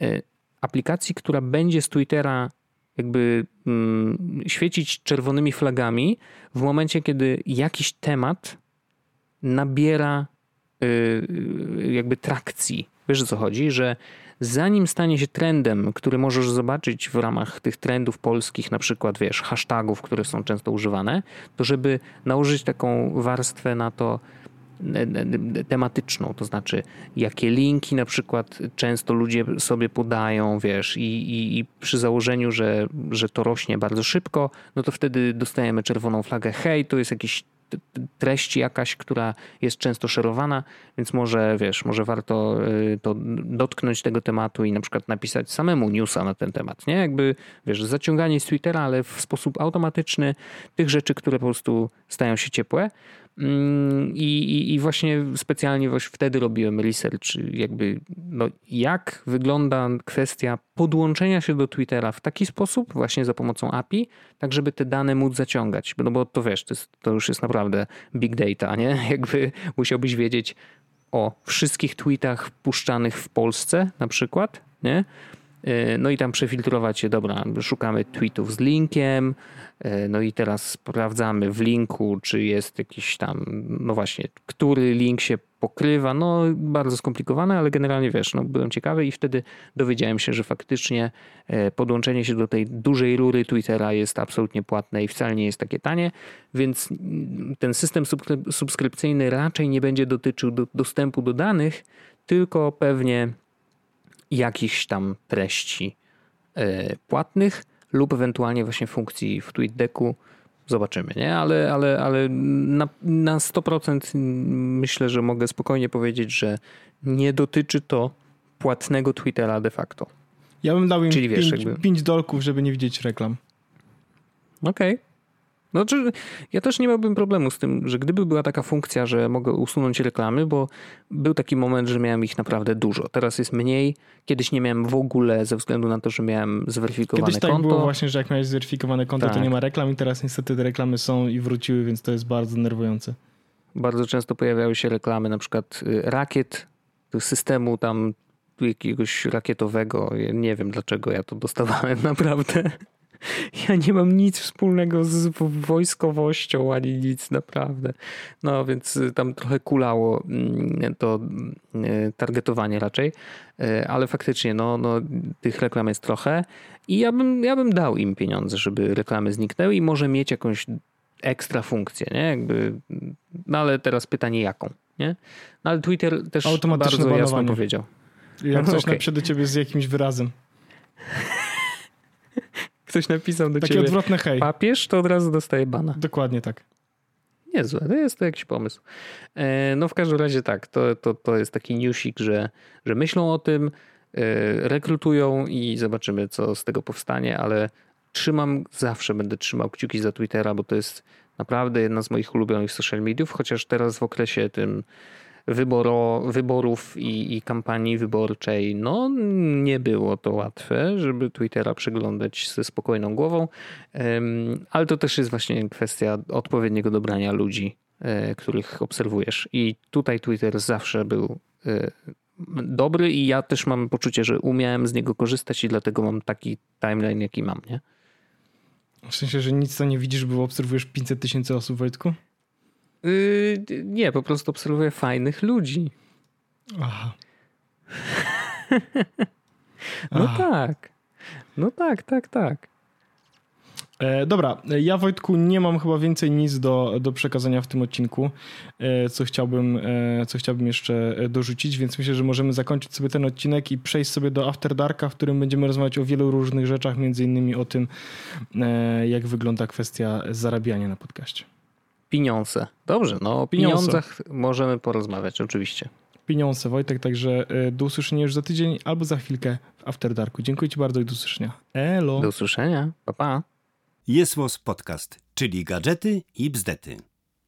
e, aplikacji, która będzie z Twittera jakby mm, świecić czerwonymi flagami w momencie, kiedy jakiś temat nabiera y, jakby trakcji. Wiesz o co chodzi? Że zanim stanie się trendem, który możesz zobaczyć w ramach tych trendów polskich, na przykład wiesz, hashtagów, które są często używane, to żeby nałożyć taką warstwę na to, tematyczną, to znaczy jakie linki na przykład często ludzie sobie podają, wiesz, i, i, i, przy założeniu, że, że to rośnie bardzo szybko, no to wtedy dostajemy czerwoną flagę, hej, to jest jakiś treść jakaś, która jest często szerowana, więc może, wiesz, może warto y, to dotknąć tego tematu i na przykład napisać samemu newsa na ten temat, nie? Jakby, wiesz, zaciąganie z Twittera, ale w sposób automatyczny tych rzeczy, które po prostu stają się ciepłe, I, i, I, właśnie specjalnie właśnie wtedy robiłem research, jakby no, jak wygląda kwestia podłączenia się do Twittera w taki sposób, właśnie za pomocą API, tak żeby te dane móc zaciągać. No bo to wiesz, to, jest, to już jest naprawdę big data, nie? Jakby musiałbyś wiedzieć o wszystkich tweetach puszczanych w Polsce na przykład, nie? E, no i tam przefiltrować je, dobra, szukamy tweetów z linkiem, e, no i teraz sprawdzamy w linku, czy jest jakiś tam, no właśnie, który link się pokrywa, no bardzo skomplikowane, ale generalnie wiesz, no byłem ciekawy i wtedy dowiedziałem się, że faktycznie e, podłączenie się do tej dużej rury Twittera jest absolutnie płatne i wcale nie jest takie tanie, więc ten system subskrypcyjny raczej nie będzie dotyczył do, dostępu do danych, tylko pewnie jakichś tam treści e, płatnych lub ewentualnie właśnie funkcji w TweetDecku. Zobaczymy, nie? Ale, ale, ale na, na 100% myślę, że mogę spokojnie powiedzieć, że nie dotyczy to płatnego Twittera de facto. Ja bym dał im Czyli 5, wiesz, jakby... 5 dolków, żeby nie widzieć reklam. Okej. Okay. No, czy ja też nie miałbym problemu z tym, że gdyby była taka funkcja, że mogę usunąć reklamy, bo był taki moment, że miałem ich naprawdę dużo. Teraz jest mniej. Kiedyś nie miałem w ogóle ze względu na to, że miałem zweryfikowane Kiedyś tak konto. było właśnie, że jak miałeś zweryfikowane konto, tak. to nie ma reklam i teraz niestety te reklamy są i wróciły, więc to jest bardzo denerwujące. Bardzo często pojawiały się reklamy na przykład y, rakiet, systemu tam jakiegoś rakietowego. Nie wiem dlaczego ja to dostawałem naprawdę. Ja nie mam nic wspólnego z wojskowością, ani nic naprawdę. No więc y, tam trochę kulało mm, to y, targetowanie raczej, y, ale faktycznie no, no, tych reklam jest trochę i ja bym, ja bym dał im pieniądze, żeby reklamy zniknęły i może mieć jakąś ekstra funkcję, nie? Jakby, no ale teraz pytanie jaką, nie? No ale Twitter też bardzo banowanie. jasno powiedział. Jak coś okay. napisze do ciebie z jakimś wyrazem. Ktoś napisał do Takie ciebie odwrotne hej. papież, to od razu dostaje bana. Dokładnie tak. Niezłe, to jest to jakiś pomysł. E, no w każdym razie tak, to, to, to jest taki newsik, że, że myślą o tym, e, rekrutują i zobaczymy, co z tego powstanie, ale trzymam, zawsze będę trzymał kciuki za Twittera, bo to jest naprawdę jedna z moich ulubionych social mediów, chociaż teraz w okresie tym wyboro, wyborów i, i kampanii wyborczej, no nie było to łatwe, żeby Twittera przeglądać ze spokojną głową, ale to też jest właśnie kwestia odpowiedniego dobrania ludzi, e, których obserwujesz. I tutaj Twitter zawsze był e, dobry i ja też mam poczucie, że umiałem z niego korzystać i dlatego mam taki timeline, jaki mam, nie? W sensie, że nic co nie widzisz, bo obserwujesz 500 tysięcy osób, Wojtku? Yy, nie, po prostu obserwuję fajnych ludzi. Aha. no Aha. tak. No tak, tak, tak. E, dobra, ja Wojtku nie mam chyba więcej nic do, do przekazania w tym odcinku, e, co chciałbym, e, co chciałbym jeszcze dorzucić, więc myślę, że możemy zakończyć sobie ten odcinek i przejść sobie do After Darka, w którym będziemy rozmawiać o wielu różnych rzeczach, między innymi o tym, jak wygląda kwestia zarabiania na podcaście. Pieniądze. Dobrze, no o pieniądzach możemy porozmawiać, oczywiście. Pieniądze, Wojtek, także do usłyszenia już za tydzień albo za chwilkę w After Darku. Dziękuję Ci bardzo i do usłyszenia. Elo. Do usłyszenia. Pa, pa. Jest Podcast, czyli gadżety i bzdety.